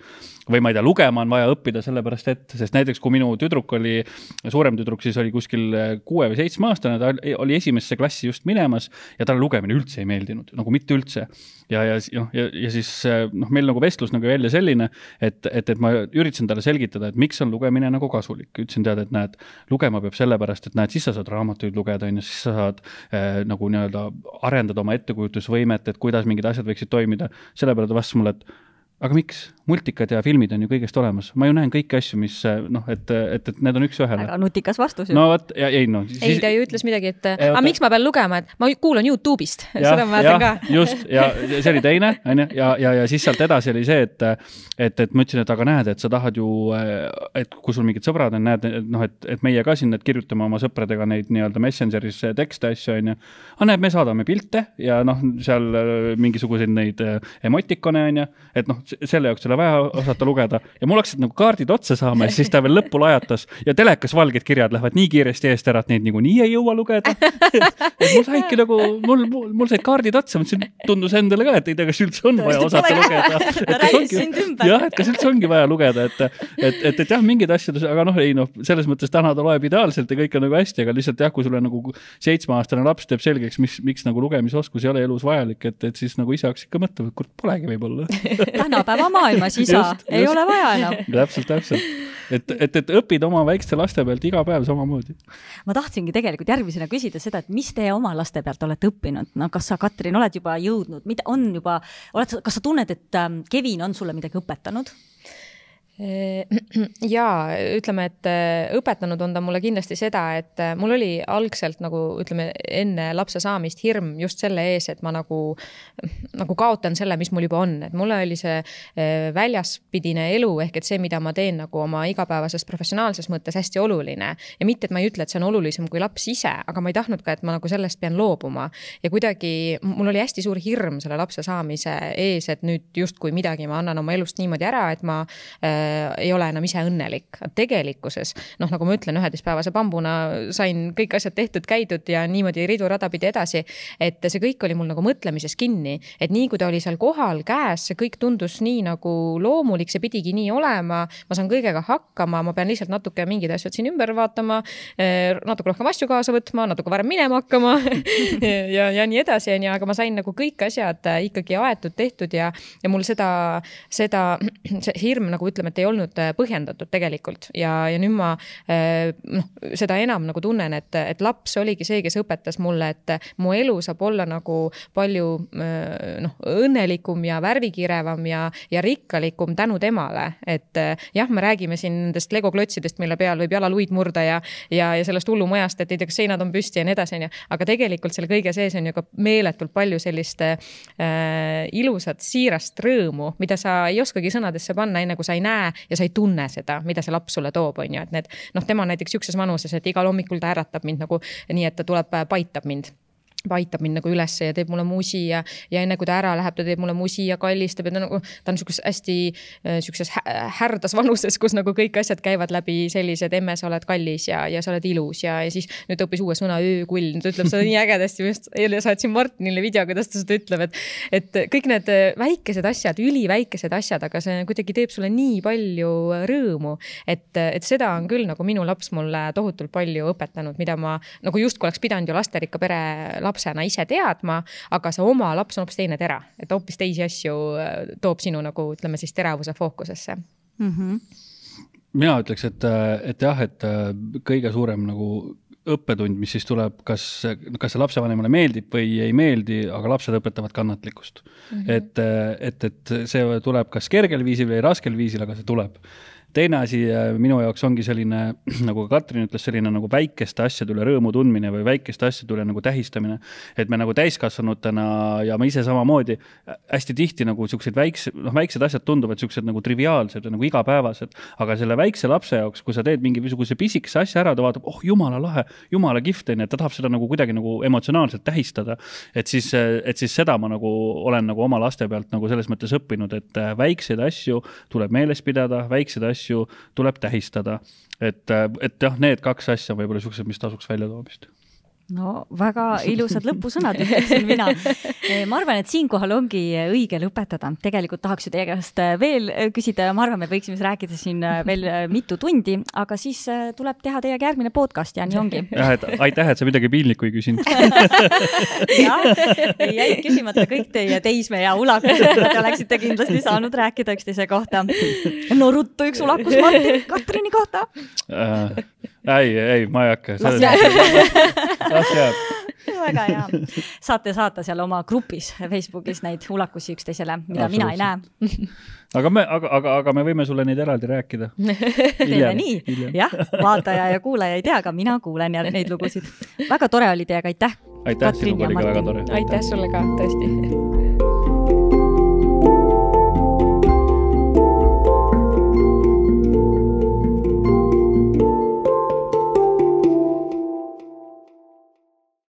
B: või ma ei tea, lugema on vaja õppida sellepärast, et, sest näiteks kui minu tüdruk oli, suurem tüdruk siis oli kuskil kuue või seitsme aastane, ta oli esimesse klassi just minemas ja talle lugemine üldse ei meeldinud, nagu mitte üldse. Ja, ja noh, ja, ja siis noh, meil nagu vestlus nagu välja selline, et, et, et ma üritasin talle selgitada, et miks on lugemine nagu kasulik. ütlesin tead, et näed, lugema peab sellepärast, et näed, siis sa saad raamatuid lugeda, on ju, siis sa saad äh, nagu nii-öelda arendada oma ettekujutusvõimet, et kuidas mingid asjad võiksid toimida. selle peale ta vastas mulle, et aga miks, multikad ja filmid on ju kõigest olemas, ma ju näen kõiki asju, mis noh, et, et, et need on üks-ühele.
A: väga nutikas vastus ju.
B: no vot, ei no
C: siis.... ei, ta ju ütles midagi, et aga miks ma pean lugema, et ma kuulan Youtube'ist, [LAUGHS] seda ma mäletan ka.
B: just, ja see oli teine, onju, ja, ja, ja siis sealt edasi oli see, et, et, et ma ütlesin, et aga näed, et sa tahad ju, et kui sul mingid sõbrad on, näed, et noh, et, et meie ka siin, et kirjutame oma sõpradega neid nii-öelda Messengeris tekste asju, onju. aga näed, me saadame pilte ja noh, seal mingisuguseid neid emotikone, onju, et noh, selle jaoks oli vaja osata lugeda. Ja mul hakkasid nagu kaardid otsa saama ja siis ta veel lõppu lajatas. Ja telekas valged kirjad lähevad nii kiiresti eest ära, et neid niikuinii ei jõua lugeda. Et mul saidki nagu, mul, mul, mul said kaardid otsa, mõtlesin, tundus endale ka, et ei tea, kas üldse on vaja osata lugeda. jah, et kas üldse ongi vaja lugeda, et, et, et, et jah, mingid asjad, aga noh, ei noh, selles mõttes täna ta loeb ideaalselt ja kõik on nagu hästi, aga lihtsalt jah, kui sulle nagu seitsmeaastane laps teeb selgeks, mis, miks nagu lugemisoskus ei ole elus vajalik, et, et siis nagu ise hakkas ikka mõtlema, et kurat, polegi võib-olla.
A: Täna igapäevamaailmas, isa, ei just. ole vaja enam. [LAUGHS]
B: täpselt, täpselt et, et, et õpid oma väikeste laste pealt iga päev samamoodi.
A: ma tahtsingi tegelikult järgmisena küsida seda, et mis te oma laste pealt olete õppinud, no kas sa, Katrin, oled juba jõudnud, mida on juba, oled kas sa tunned, et ähm, Kevin on sulle midagi õpetanud? [CLEARS THROAT]
C: ja ütleme, et äh, õpetanud on ta mulle kindlasti seda, et äh, mul oli algselt nagu ütleme, enne lapse saamist hirm just selle ees, et ma nagu, [LAUGHS] nagu kaotan selle, mis mul juba on, et mulle oli see äh, väljaspidine elu ehk et see, mida ma teen nagu oma igapäevases professionaalses mõttes hästi oluline. ja mitte, et ma ei ütle, et see on olulisem kui laps ise, aga ma ei tahtnud ka, et ma nagu sellest pean loobuma. ja kuidagi mul oli hästi suur hirm selle lapse saamise ees, et nüüd justkui midagi ma annan oma elust niimoodi ära, et ma Äh, ei ole enam ise õnnelik. tegelikkuses noh, nagu ma ütlen, üheteistpäevase bambuna sain kõik asjad tehtud, käidud ja niimoodi ridu-rada pidi edasi. et see kõik oli mul nagu mõtlemises kinni, et nii kui ta oli seal kohal käes, see kõik tundus nii nagu loomulik, see pidigi nii olema. ma saan kõigega hakkama, ma pean lihtsalt natuke mingid asjad siin ümber vaatama, äh, natuke rohkem asju kaasa võtma, natuke varem minema hakkama [LAUGHS] ja, ja nii edasi, onju, aga ma sain nagu kõik asjad ikkagi aetud, tehtud ja, ja mul seda, seda, [CLEARS THROAT] see hirm nagu ütleme, et ei olnud äh, põhjendatud tegelikult ja, ja nüüd ma äh, noh, seda enam nagu tunnen, et, et laps oligi see, kes õpetas mulle, et mu elu saab olla nagu palju äh, noh, õnnelikum ja värvikirevam ja, ja rikkalikum tänu temale. et jah, me räägime siin nendest legoklotsidest, mille peal võib jalaluid murda ja, ja, ja sellest hullumajast, et ei tea, kas seinad on püsti ja nii edasi, onju. aga tegelikult selle kõige sees on ju ka meeletult palju sellist äh, ilusat siirast rõõmu, mida sa ei oskagi sõnadesse panna, enne kui sa ei näe ja sa ei tunne seda, mida see laps sulle toob, on ju, et need noh, tema näiteks sihukeses vanuses, et igal hommikul ta äratab mind nagu nii, et ta tuleb, paitab mind aitab mind nagu ülesse ja teeb mulle musi ja, ja enne kui ta ära läheb, ta teeb mulle musi ja kallistab ja ta nagu, ta on sihukeses hästi äh, sihukeses härdas vanuses, kus nagu kõik asjad käivad läbi sellise, et emme, sa oled kallis ja, ja sa oled ilus ja, ja siis nüüd õppis uue sõna öökull, ta ütleb seda nii ägedasti, ma just eile saatsin Martinile video, kuidas ta seda ütleb, et, et kõik need väikesed asjad, üliväikesed asjad, aga see kuidagi teeb sulle nii palju rõõmu, et, et seda on küll nagu minu laps mulle tohutult palju õpetanud, mida ma nagu justkui oleks pidanud ju lasterikka pere laps lapsena ise teadma, aga see oma laps on hoopis teine tera, et hoopis teisi asju äh, toob sinu nagu ütleme siis teravuse fookusesse mm.
B: -hmm mina ütleks, et, et jah, et äh, kõige suurem nagu õppetund, mis siis tuleb, kas, kas see lapsevanemale meeldib või ei meeldi, aga lapsed õpetavad kannatlikkust mm. -hmm. et, et, et see tuleb kas kergel viisil või raskel viisil, aga see tuleb teine asi äh, minu jaoks ongi selline, [CLEARS THROAT] nagu Katrin ütles, selline nagu väikeste asjade üle rõõmu tundmine või väikeste asjade üle nagu tähistamine. et me nagu täiskasvanutena ja ma ise samamoodi äh, hästi tihti nagu siuksed väikse, noh, väiksed asjad tunduvad siuksed nagu triviaalsed ja nagu igapäevased, aga selle väikse lapse jaoks, kui sa teed mingisuguse pisikese asja ära, ta vaatab, oh jumala lahe, jumala kihvt onju, et ta tahab seda nagu kuidagi nagu emotsionaalselt tähistada. et siis, et siis seda ma nagu olen nagu oma laste pealt nagu selles mõttes õppinud, et äh, väikseid asju tuleb meeles pidada, väikseid asju asju tuleb tähistada. et, et jah, need kaks asja on võib-olla niisugused, mis tasuks väljatoomist
A: no väga ilusad lõpusõnad, ütleksin mina. [LAUGHS] ma arvan, et siinkohal ongi õige lõpetada. tegelikult tahaks ju teie käest veel küsida ja ma arvan, me võiksime rääkida siin veel mitu tundi, aga siis tuleb teha teiega järgmine podcast ja nii ongi. [LAUGHS]
B: jah, et aitäh, et sa midagi piinlikku ei küsinud [LAUGHS]
A: jah, jäid küsimata kõik teie teisme ja ulakused, te oleksite kindlasti saanud rääkida üksteise kohta. no ruttu üks ulakus Martin Katrini kohta
B: äh, ei, ei, ma ei hakka.
A: las jääb. väga hea. saate saata seal oma grupis Facebookis neid ulakusi üksteisele, mida mina ei näe.
B: aga me, aga, aga, aga me võime sulle neid eraldi rääkida. [LAUGHS]
A: teeme nii, jah, vaataja ja kuulaja ei tea, aga mina kuulen ja neid lugusid. väga tore oli teiega, aitäh.
B: aitäh, sinuga oli ka väga tore.
C: aitäh sulle ka, tõesti